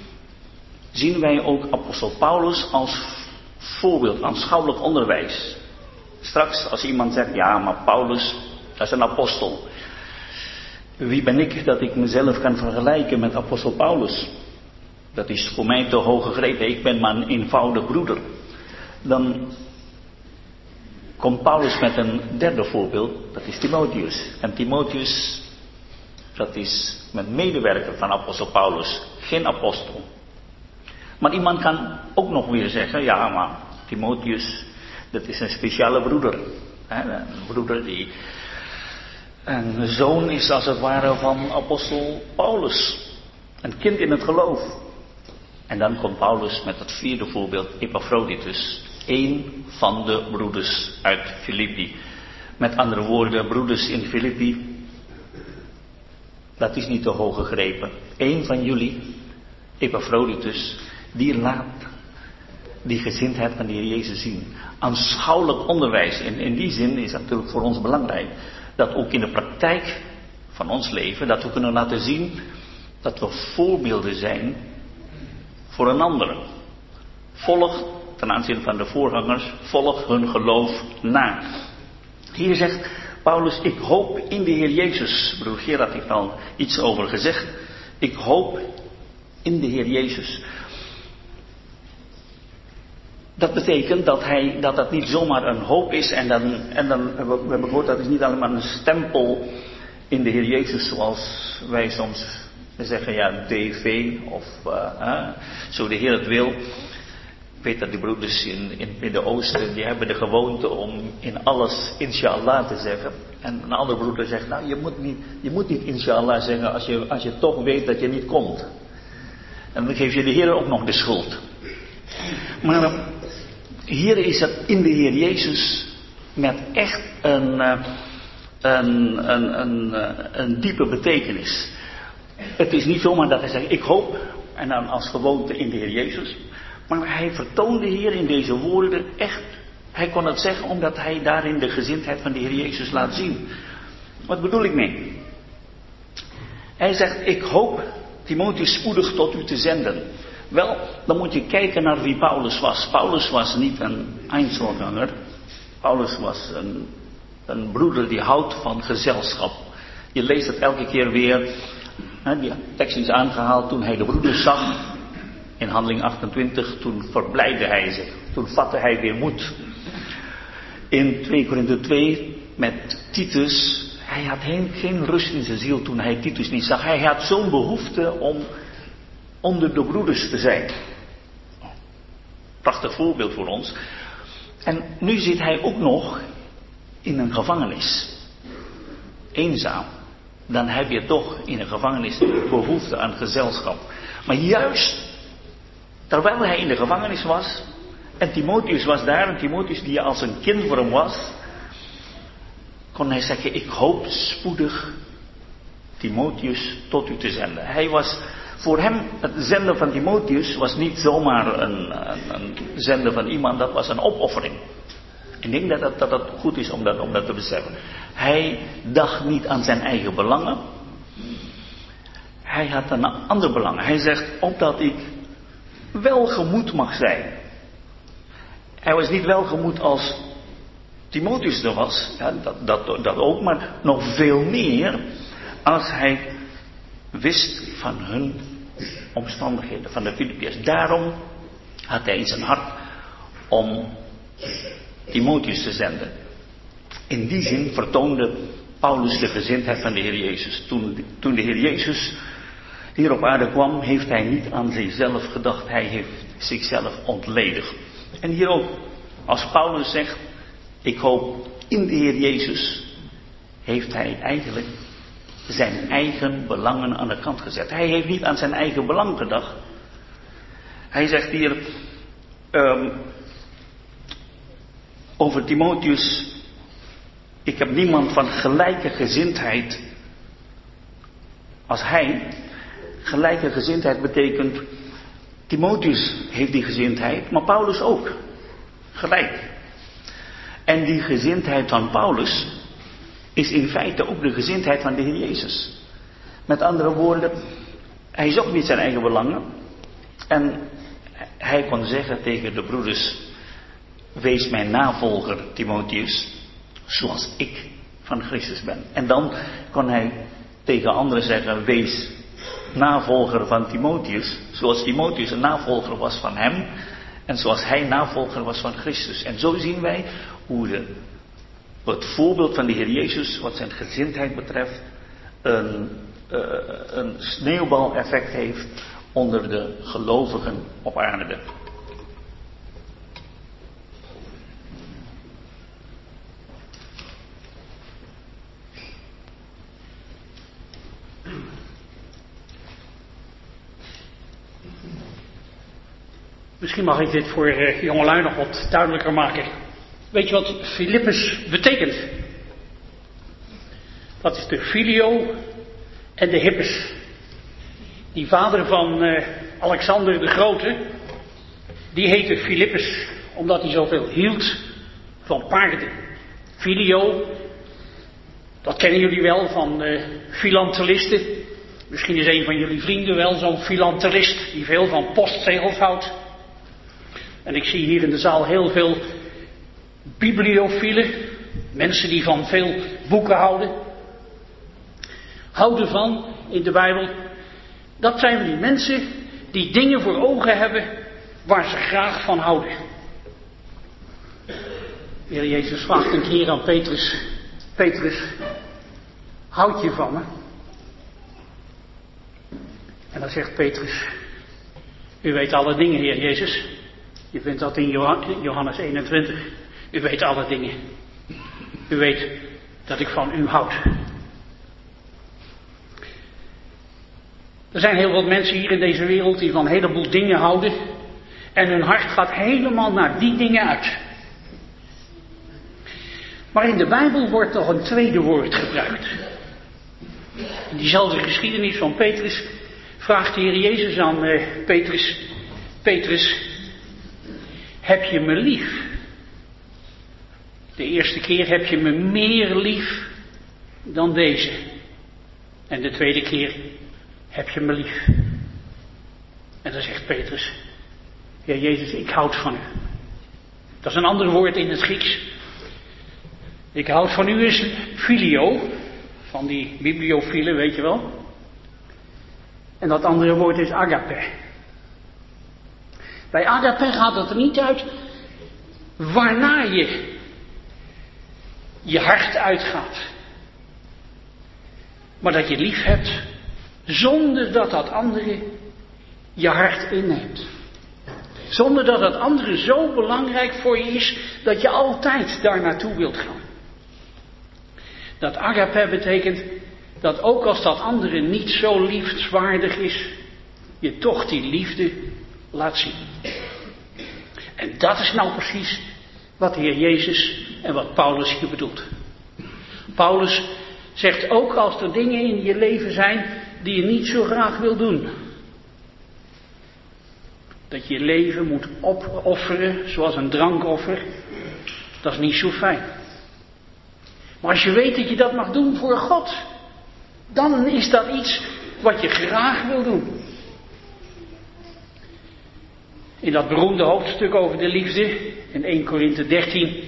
zien wij ook apostel Paulus als voorbeeld, aanschouwelijk onderwijs. Straks als iemand zegt, ja, maar Paulus, dat is een apostel. Wie ben ik dat ik mezelf kan vergelijken met apostel Paulus? Dat is voor mij te hoog gegrepen. Ik ben maar een eenvoudig broeder. Dan komt Paulus met een derde voorbeeld, dat is Timotheus. En Timotheus, dat is een medewerker van apostel Paulus, geen apostel. Maar iemand kan ook nog weer zeggen, ja maar Timotheus, dat is een speciale broeder. Een broeder die een zoon is als het ware van apostel Paulus. Een kind in het geloof. En dan komt Paulus met het vierde voorbeeld, Epaphroditus. Een van de broeders uit Filippi. Met andere woorden, broeders in Filippi. Dat is niet te hoog gegrepen. Eén van jullie, Epaphroditus, die laat die gezindheid van de Heer Jezus zien. Aanschouwelijk onderwijs. En in die zin is het natuurlijk voor ons belangrijk. Dat ook in de praktijk van ons leven, dat we kunnen laten zien dat we voorbeelden zijn voor een ander. Volg ten aanzien van de voorgangers, volg hun geloof na. Hier zegt Paulus, ik hoop in de Heer Jezus. Broer Gerard heeft al iets over gezegd. Ik hoop in de Heer Jezus. Dat betekent dat, hij, dat dat niet zomaar een hoop is en dan, en dan we hebben gehoord dat is niet alleen maar een stempel in de Heer Jezus zoals wij soms zeggen, ja, DV of uh, zo de Heer het wil. Ik weet dat die broeders in, in het Midden-Oosten, die hebben de gewoonte om in alles inshallah te zeggen. En een andere broeder zegt, nou je moet niet, je moet niet inshallah zeggen als je, als je toch weet dat je niet komt. En dan geef je de Heer ook nog de schuld. Maar hier is het in de Heer Jezus met echt een, eh, een, een, een, eh, een diepe betekenis. Het is niet zomaar dat hij zegt, ik hoop, en dan als gewoonte in de Heer Jezus. Maar hij vertoonde hier in deze woorden echt, hij kon het zeggen omdat hij daarin de gezindheid van de Heer Jezus laat zien. Wat bedoel ik mee? Hij zegt, ik hoop Timotheus spoedig tot u te zenden. Wel, dan moet je kijken naar wie Paulus was. Paulus was niet een Einzelganger. Paulus was een, een broeder die houdt van gezelschap. Je leest het elke keer weer. die tekst is aangehaald toen hij de broeders zag. In handeling 28, toen verblijde hij zich. Toen vatte hij weer moed. In 2 Korinther 2 met Titus. Hij had geen rust in zijn ziel toen hij Titus niet zag. Hij had zo'n behoefte om onder de broeders te zijn. Prachtig voorbeeld voor ons. En nu zit hij ook nog in een gevangenis. Eenzaam. Dan heb je toch in een gevangenis behoefte aan gezelschap. Maar juist terwijl hij in de gevangenis was, en Timotheus was daar, en Timotheus die als een kind voor hem was, kon hij zeggen, ik hoop spoedig Timotheus tot u te zenden. Hij was, voor hem, het zenden van Timotheus was niet zomaar een, een, zenden van iemand, dat was een opoffering. Ik denk dat dat het goed is om dat, om dat te beseffen. Hij dacht niet aan zijn eigen belangen. Hij had een ander belang. Hij zegt, opdat ik welgemoed mag zijn. Hij was niet welgemoed als Timotheus er was, dat, dat, dat ook, maar nog veel meer als hij wist van hun omstandigheden, van de Filippiërs. Daarom had hij in zijn hart om Timotheus te zenden. In die zin vertoonde Paulus de gezindheid van de Heer Jezus. Toen, toen de Heer Jezus hier op aarde kwam, heeft hij niet aan zichzelf gedacht. Hij heeft zichzelf ontledigd. En hier ook, als Paulus zegt, ik hoop in de Heer Jezus, heeft hij eigenlijk zijn eigen belangen aan de kant gezet. Hij heeft niet aan zijn eigen belang gedacht. Hij zegt hier um, over Timotheus, ik heb niemand van gelijke gezindheid als hij. Gelijke gezindheid betekent, Timotheus heeft die gezindheid, maar Paulus ook. Gelijk. En die gezindheid van Paulus is in feite ook de gezindheid van de Heer Jezus. Met andere woorden, hij zocht niet zijn eigen belangen. En hij kon zeggen tegen de broeders, wees mijn navolger Timotheus, zoals ik van Christus ben. En dan kon hij tegen anderen zeggen, wees navolger van Timotheus, zoals Timotheus een navolger was van hem en zoals hij navolger was van Christus. En zo zien wij hoe de, het voorbeeld van de Heer Jezus, wat zijn gezindheid betreft, een, uh, een sneeuwbaleffect heeft onder de gelovigen op aarde. Misschien mag ik dit voor uh, jongelui nog wat duidelijker maken. Weet je wat Filippus betekent? Dat is de filio en de hippus. Die vader van uh, Alexander de Grote, die heette Filippus omdat hij zoveel hield van paarden. Filio, dat kennen jullie wel van uh, filantelisten. Misschien is een van jullie vrienden wel zo'n filantelist die veel van postzegels houdt. En ik zie hier in de zaal heel veel bibliofielen, mensen die van veel boeken houden. Houden van in de Bijbel. Dat zijn die mensen die dingen voor ogen hebben waar ze graag van houden. De Heer Jezus vraagt een keer aan Petrus: Petrus, houd je van me? En dan zegt Petrus: U weet alle dingen, Heer Jezus. Je vindt dat in Johannes 21. U weet alle dingen. U weet dat ik van u houd. Er zijn heel wat mensen hier in deze wereld die van een heleboel dingen houden. En hun hart gaat helemaal naar die dingen uit. Maar in de Bijbel wordt nog een tweede woord gebruikt. In diezelfde geschiedenis van Petrus vraagt de Heer Jezus aan uh, Petrus: Petrus, heb je me lief? De eerste keer heb je me meer lief dan deze. En de tweede keer heb je me lief. En dan zegt Petrus, ja Jezus, ik houd van u. Dat is een ander woord in het Grieks. Ik houd van u is filio, van die bibliofielen, weet je wel. En dat andere woord is agape. Bij agape gaat het er niet uit waarna je je hart uitgaat. Maar dat je lief hebt zonder dat dat andere je hart inneemt. Zonder dat het andere zo belangrijk voor je is dat je altijd daar naartoe wilt gaan. Dat agape betekent dat ook als dat andere niet zo liefdwaardig is, je toch die liefde laat zien. En dat is nou precies wat de Heer Jezus en wat Paulus hier bedoelt. Paulus zegt ook als er dingen in je leven zijn die je niet zo graag wil doen. Dat je je leven moet opofferen zoals een drankoffer. Dat is niet zo fijn. Maar als je weet dat je dat mag doen voor God, dan is dat iets wat je graag wil doen. In dat beroemde hoofdstuk over de liefde, in 1 Korinthe 13,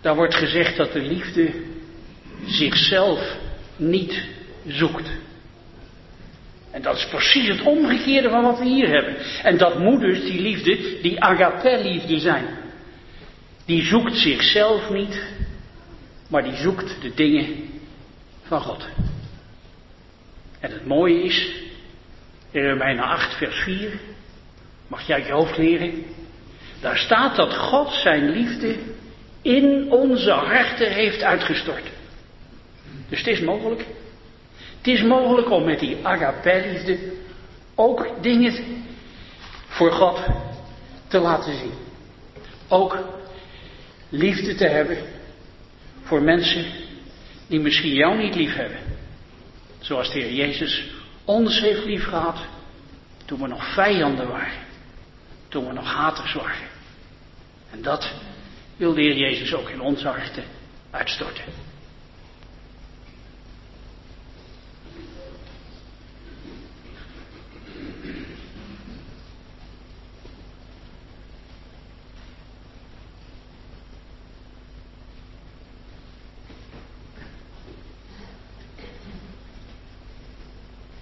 daar wordt gezegd dat de liefde zichzelf niet zoekt. En dat is precies het omgekeerde van wat we hier hebben. En dat moet dus die liefde, die agape-liefde zijn. Die zoekt zichzelf niet, maar die zoekt de dingen van God. En het mooie is, in Romeinen 8, vers 4, mag je uit je hoofd leren, daar staat dat God zijn liefde in onze harten heeft uitgestort. Dus het is mogelijk. Het is mogelijk om met die agape-liefde ook dingen voor God te laten zien. Ook liefde te hebben voor mensen die misschien jou niet lief hebben. Zoals de Heer Jezus ons heeft lief gehad toen we nog vijanden waren. Toen we nog haters waren. En dat wil de Heer Jezus ook in onze harten uitstorten.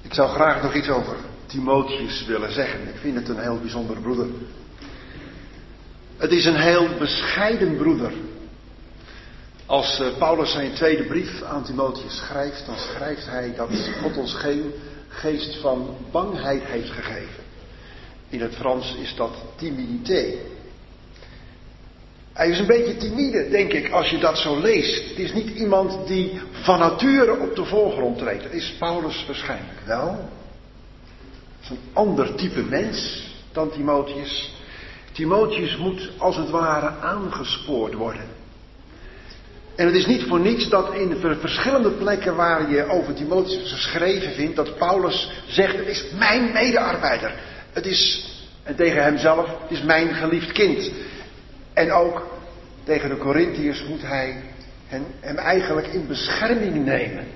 Ik zou graag nog iets over Timotheus willen zeggen. Ik vind het een heel bijzonder broeder. Het is een heel bescheiden broeder. Als eh, Paulus zijn tweede brief aan Timotheus schrijft, dan schrijft hij dat God ons geen geest van bangheid heeft gegeven. In het Frans is dat timidité. Hij is een beetje timide, denk ik, als je dat zo leest. Het is niet iemand die van nature op de voorgrond treedt. Is Paulus waarschijnlijk wel. Is een ander type mens dan Timotheus. Timotheus moet als het ware aangespoord worden. En het is niet voor niets dat in verschillende plekken waar je over Timotheus geschreven vindt, dat Paulus zegt, het is mijn medearbeider. Het is, en tegen hemzelf, het is mijn geliefd kind. En ook tegen de Corinthiërs moet hij hem eigenlijk in bescherming nemen.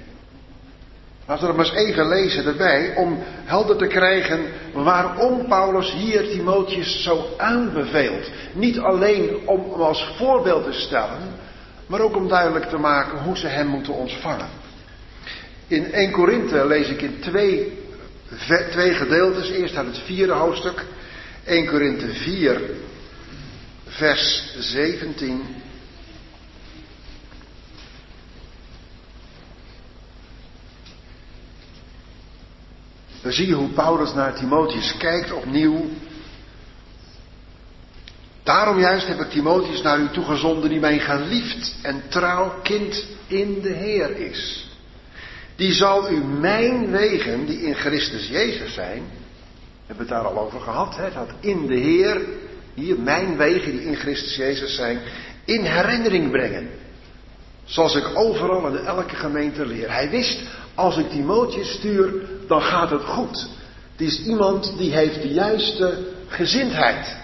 Laten we dat maar eens even lezen erbij, om helder te krijgen waarom Paulus hier Timotheus zo aanbeveelt. Niet alleen om hem als voorbeeld te stellen, maar ook om duidelijk te maken hoe ze hem moeten ontvangen. In 1 Korinthe lees ik in twee, twee gedeeltes, eerst uit het vierde hoofdstuk, 1 Korinthe 4, vers 17. We zien hoe Paulus naar Timotheus kijkt opnieuw. Daarom juist heb ik Timotheus naar u toegezonden, die mijn geliefd en trouw kind in de Heer is. Die zal u mijn wegen, die in Christus Jezus zijn, we het daar al over gehad, hè, dat in de Heer, hier mijn wegen die in Christus Jezus zijn, in herinnering brengen. Zoals ik overal in elke gemeente leer. Hij wist, als ik Timotheus stuur, dan gaat het goed. Het is iemand die heeft de juiste gezindheid.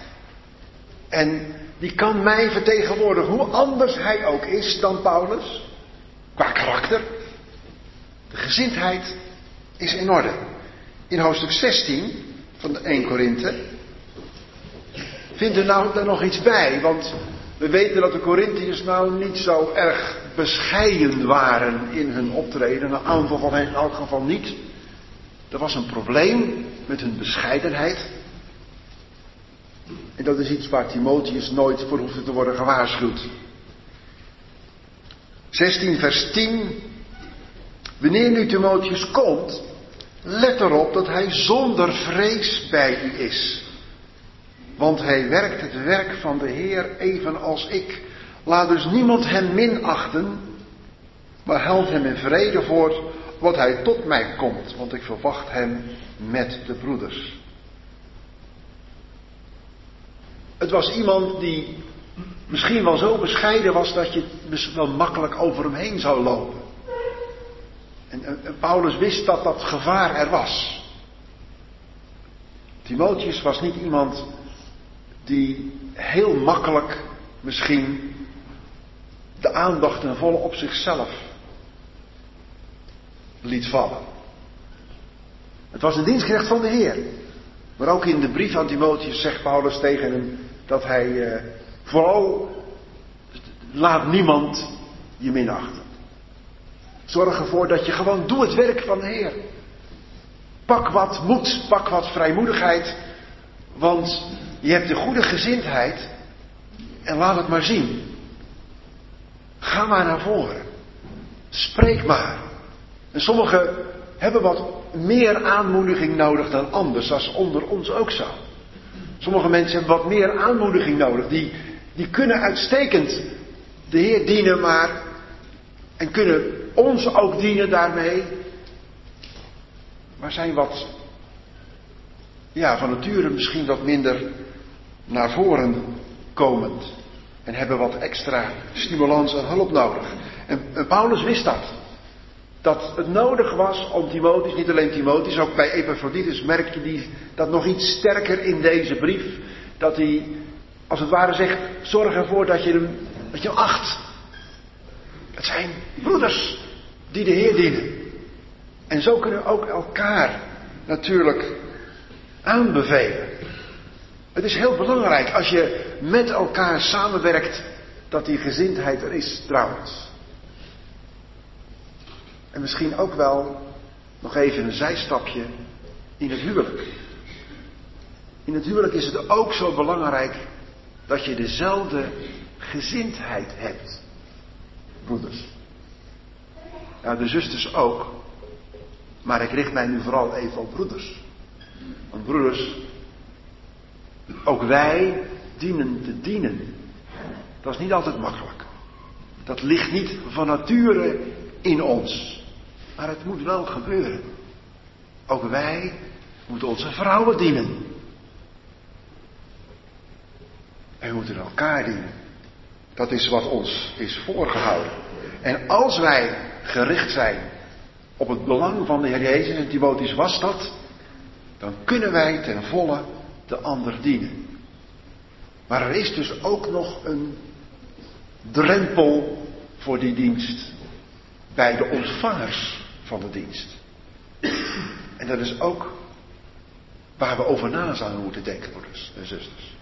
En die kan mij vertegenwoordigen, hoe anders hij ook is dan Paulus. Qua karakter. De gezindheid is in orde. In hoofdstuk 16 van de 1 Korinthe vindt er nou daar nog iets bij. Want we weten dat de Corinthiërs nou niet zo erg bescheiden waren in hun optreden. Een aantal van hen in elk geval niet. Er was een probleem met hun bescheidenheid. En dat is iets waar Timotheus nooit voor hoefde te worden gewaarschuwd. 16 vers 10. Wanneer nu Timotheus komt, let erop dat hij zonder vrees bij u is. Want hij werkt het werk van de Heer evenals ik. Laat dus niemand hem minachten, maar held hem in vrede voort, wat hij tot mij komt, want ik verwacht hem met de broeders. Het was iemand die misschien wel zo bescheiden was dat je wel makkelijk over hem heen zou lopen. En, en Paulus wist dat dat gevaar er was. Timotheus was niet iemand die heel makkelijk misschien de aandacht en volle op zichzelf liet vallen. Het was een dienstrecht van de Heer. Maar ook in de brief aan Timotheus zegt Paulus tegen hem dat hij eh, vooral laat niemand je minachten. Zorg ervoor dat je gewoon doe het werk van de Heer. Pak wat moed, pak wat vrijmoedigheid, want je hebt de goede gezindheid en laat het maar zien. Ga maar naar voren. Spreek maar. En sommigen hebben wat meer aanmoediging nodig dan anders. Dat is onder ons ook zo. Sommige mensen hebben wat meer aanmoediging nodig. Die, die kunnen uitstekend de Heer dienen, maar. En kunnen ons ook dienen daarmee. Maar zijn wat. Ja, van nature misschien wat minder naar voren komend. En hebben wat extra stimulans en hulp nodig. En, Paulus wist dat dat het nodig was om Timotheus, niet alleen Timotheus, ook bij Epaphroditus merkte hij dat nog iets sterker in deze brief. Dat hij, als het ware zegt, zorg ervoor dat je hem, dat je hem acht. Het zijn broeders die de Heer dienen. En zo kunnen we ook elkaar natuurlijk aanbevelen. Het is heel belangrijk als je met elkaar samenwerkt dat die gezindheid er is trouwens. En misschien ook wel nog even een zijstapje in het huwelijk. In het huwelijk is het ook zo belangrijk dat je dezelfde gezindheid hebt. Broeders. Ja, de zusters ook. Maar ik richt mij nu vooral even op broeders. Want broeders, ook wij dienen te dienen. Dat is niet altijd makkelijk. Dat ligt niet van nature in ons. Maar het moet wel gebeuren. Ook wij moeten onze vrouwen dienen. En we moeten elkaar dienen. Dat is wat ons is voorgehouden. En als wij gericht zijn op het belang van de Heer Jezus, en Timotheus was dat, dan kunnen wij ten volle de ander dienen. Maar er is dus ook nog een drempel voor die dienst bij de ontvangers van de dienst. En dat is ook waar we over na zouden moeten denken, broeders en zusters.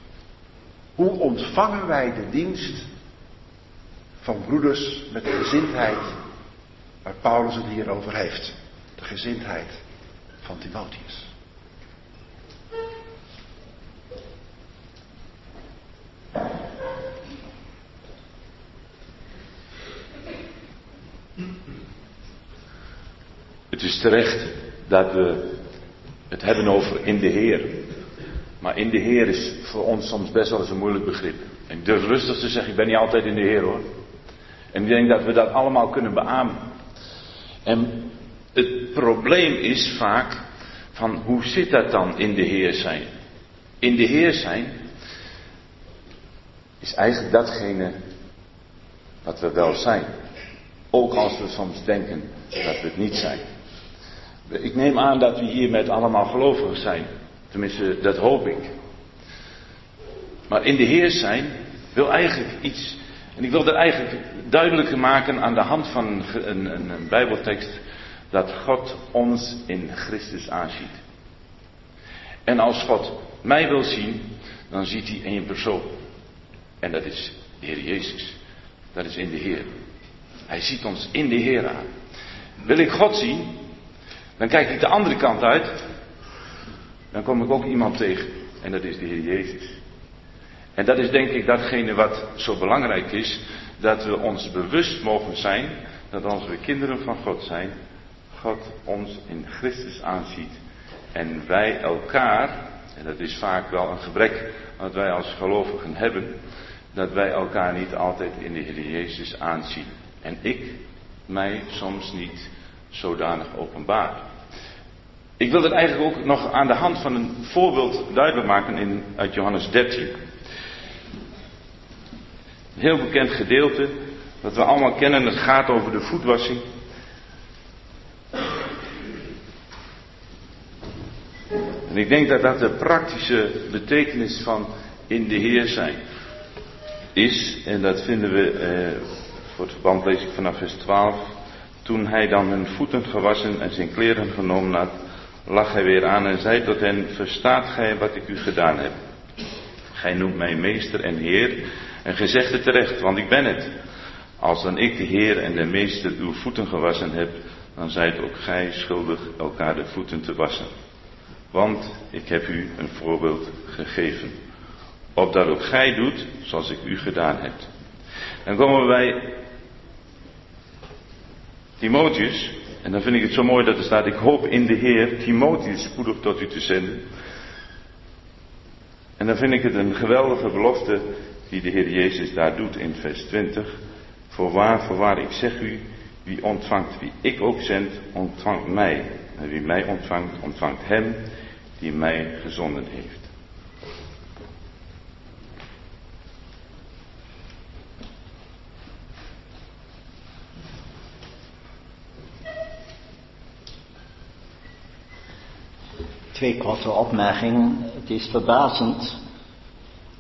Hoe ontvangen wij de dienst van broeders met de gezindheid waar Paulus het hier over heeft? De gezindheid van Timotheus. Het is terecht dat we het hebben over in de Heer. Maar in de Heer is voor ons soms best wel eens een moeilijk begrip. En ik durf rustig te zeggen, ik ben niet altijd in de Heer hoor. En ik denk dat we dat allemaal kunnen beamen. En het probleem is vaak van hoe zit dat dan in de Heer zijn? In de Heer zijn is eigenlijk datgene wat we wel zijn. Ook als we soms denken dat we het niet zijn. Ik neem aan dat we hier met allemaal gelovigen zijn. Tenminste, dat hoop ik. Maar in de Heer zijn wil eigenlijk iets. En ik wil dat eigenlijk duidelijker maken aan de hand van een, een, een Bijbeltekst. Dat God ons in Christus aanziet. En als God mij wil zien, dan ziet hij één persoon. En dat is de Heer Jezus. Dat is in de Heer. Hij ziet ons in de Heer aan. Wil ik God zien, dan kijk ik de andere kant uit. Dan kom ik ook iemand tegen. En dat is de Heer Jezus. En dat is denk ik datgene wat zo belangrijk is. Dat we ons bewust mogen zijn. Dat als we kinderen van God zijn. God ons in Christus aanziet. En wij elkaar En dat is vaak wel een gebrek wat wij als gelovigen hebben, dat wij elkaar niet altijd in de Heer Jezus aanzien. En ik mij soms niet zodanig openbaar. Ik wil het eigenlijk ook nog aan de hand van een voorbeeld duidelijk maken in, uit Johannes 13. Een heel bekend gedeelte, dat we allemaal kennen, het gaat over de voetwassing. En ik denk dat dat de praktische betekenis van in de Heer zijn is. En dat vinden we, eh, voor het verband lees ik vanaf vers 12. Toen hij dan hun voeten gewassen en zijn kleren genomen had, lag hij weer aan en zei tot hen, verstaat gij wat ik u gedaan heb? Gij noemt mij meester en heer en gij zegt het terecht, want ik ben het. Als dan ik de heer en de meester uw voeten gewassen heb, dan zijt ook gij schuldig elkaar de voeten te wassen. Want ik heb u een voorbeeld gegeven. Opdat ook gij doet zoals ik u gedaan heb. Dan komen we bij Timotheus. En dan vind ik het zo mooi dat er staat, ik hoop in de Heer Timotheus spoedig tot u te zenden. En dan vind ik het een geweldige belofte die de Heer Jezus daar doet in vers 20. Voorwaar, voorwaar, ik zeg u, wie ontvangt, wie ik ook zend, ontvangt mij. En wie mij ontvangt, ontvangt hem die mij gezonden heeft. Twee korte opmerkingen. Het is verbazend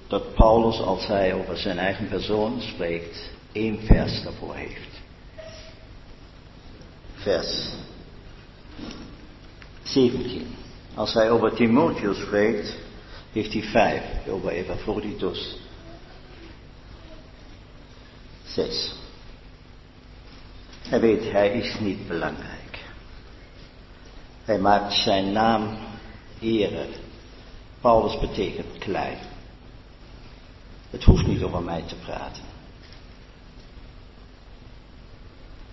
dat Paulus, als hij over zijn eigen persoon spreekt, één vers daarvoor heeft. Vers 17. Als hij over Timotheus spreekt, heeft hij vijf. Over Epaphroditus. Zes. Hij weet, hij is niet belangrijk. Hij maakt zijn naam ere. Paulus betekent klein. Het hoeft niet over mij te praten.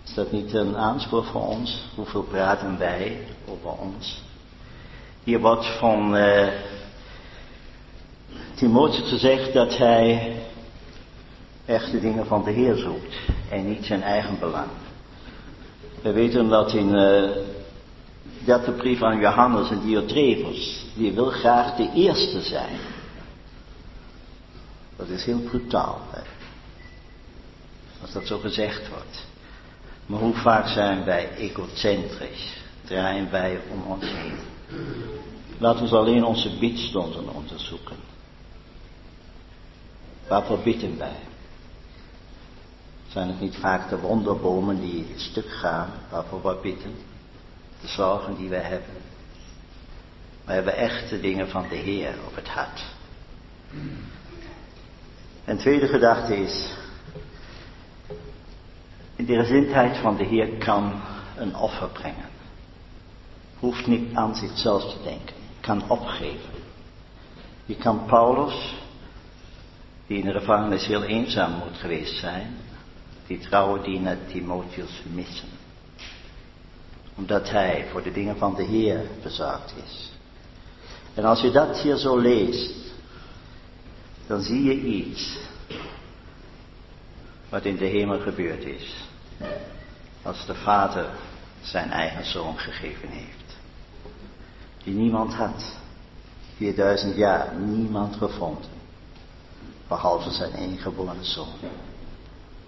Is dat niet een aanspoor voor ons? Hoeveel praten wij over ons? Hier wordt van uh, Timotheus gezegd dat hij echt de dingen van de Heer zoekt en niet zijn eigen belang. We weten dat in uh, de brief aan Johannes en Diotrefus, die wil graag de eerste zijn. Dat is heel brutaal, hè? als dat zo gezegd wordt. Maar hoe vaak zijn wij egocentrisch? Draaien wij om ons heen? Laten we alleen onze bidstonden onderzoeken. Waarvoor bidden wij? Zijn het niet vaak de wonderbomen die stuk gaan waarvoor we bidden? De zorgen die we hebben. We hebben echt de dingen van de Heer op het hart. En tweede gedachte is, in de gezindheid van de Heer kan een offer brengen. Hoeft niet aan zichzelf te denken, kan opgeven. Je kan Paulus, die in de gevangenis heel eenzaam moet geweest zijn, die trouwe dienaar Timotheus missen. Omdat hij voor de dingen van de Heer bezorgd is. En als je dat hier zo leest, dan zie je iets wat in de hemel gebeurd is. Als de Vader zijn eigen zoon gegeven heeft. Die niemand had. 4000 jaar niemand gevonden. Behalve zijn ingeboren zoon.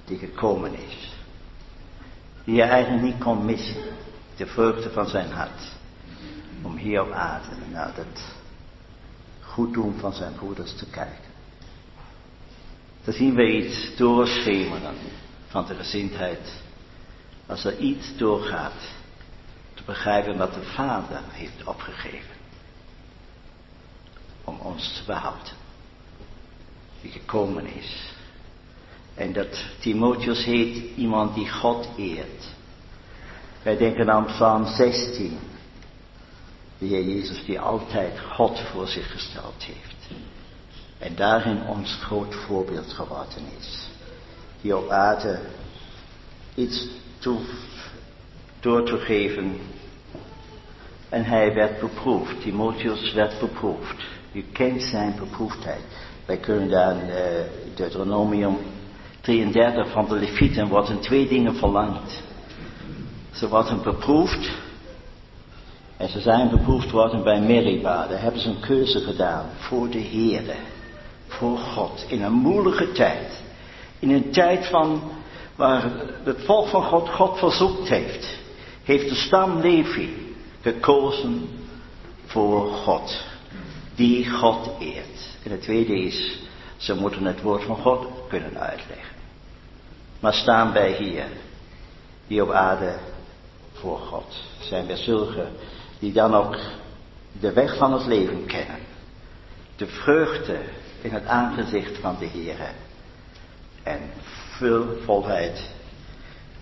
Die gekomen is. Die je eigenlijk niet kon missen. De vreugde van zijn hart. Om hier op aarde naar het goed doen van zijn broeders te kijken. Dan zien we iets doorschemeren van de gezindheid. Als er iets doorgaat, te begrijpen wat de Vader heeft opgegeven. Om ons te behouden. Die gekomen is. En dat Timotheus heet iemand die God eert. Wij denken aan Psalm 16. De Heer Jezus die altijd God voor zich gesteld heeft. En daarin ons groot voorbeeld geworden is. Die op aarde iets toe, door te geven. En hij werd beproefd. Timotheus werd beproefd. Je kent zijn beproefdheid. Wij kunnen daar in uh, Deuteronomium 33 van de Levieten worden twee dingen verlangd. Ze worden beproefd. En ze zijn beproefd worden bij Meribah. Daar hebben ze een keuze gedaan voor de Heere. Voor God. In een moeilijke tijd. In een tijd van waar het volk van God God verzoekt heeft. Heeft de stam Levi gekozen voor God. Die God eert. En het tweede is, ze moeten het woord van God kunnen uitleggen. Maar staan wij hier, die op aarde voor God, zijn wij zulke die dan ook de weg van het leven kennen. De vreugde in het aangezicht van de Heer. En veel volheid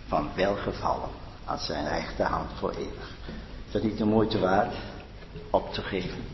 van welgevallen aan zijn rechterhand voor eeuwig. Is dat niet de moeite waard op te geven?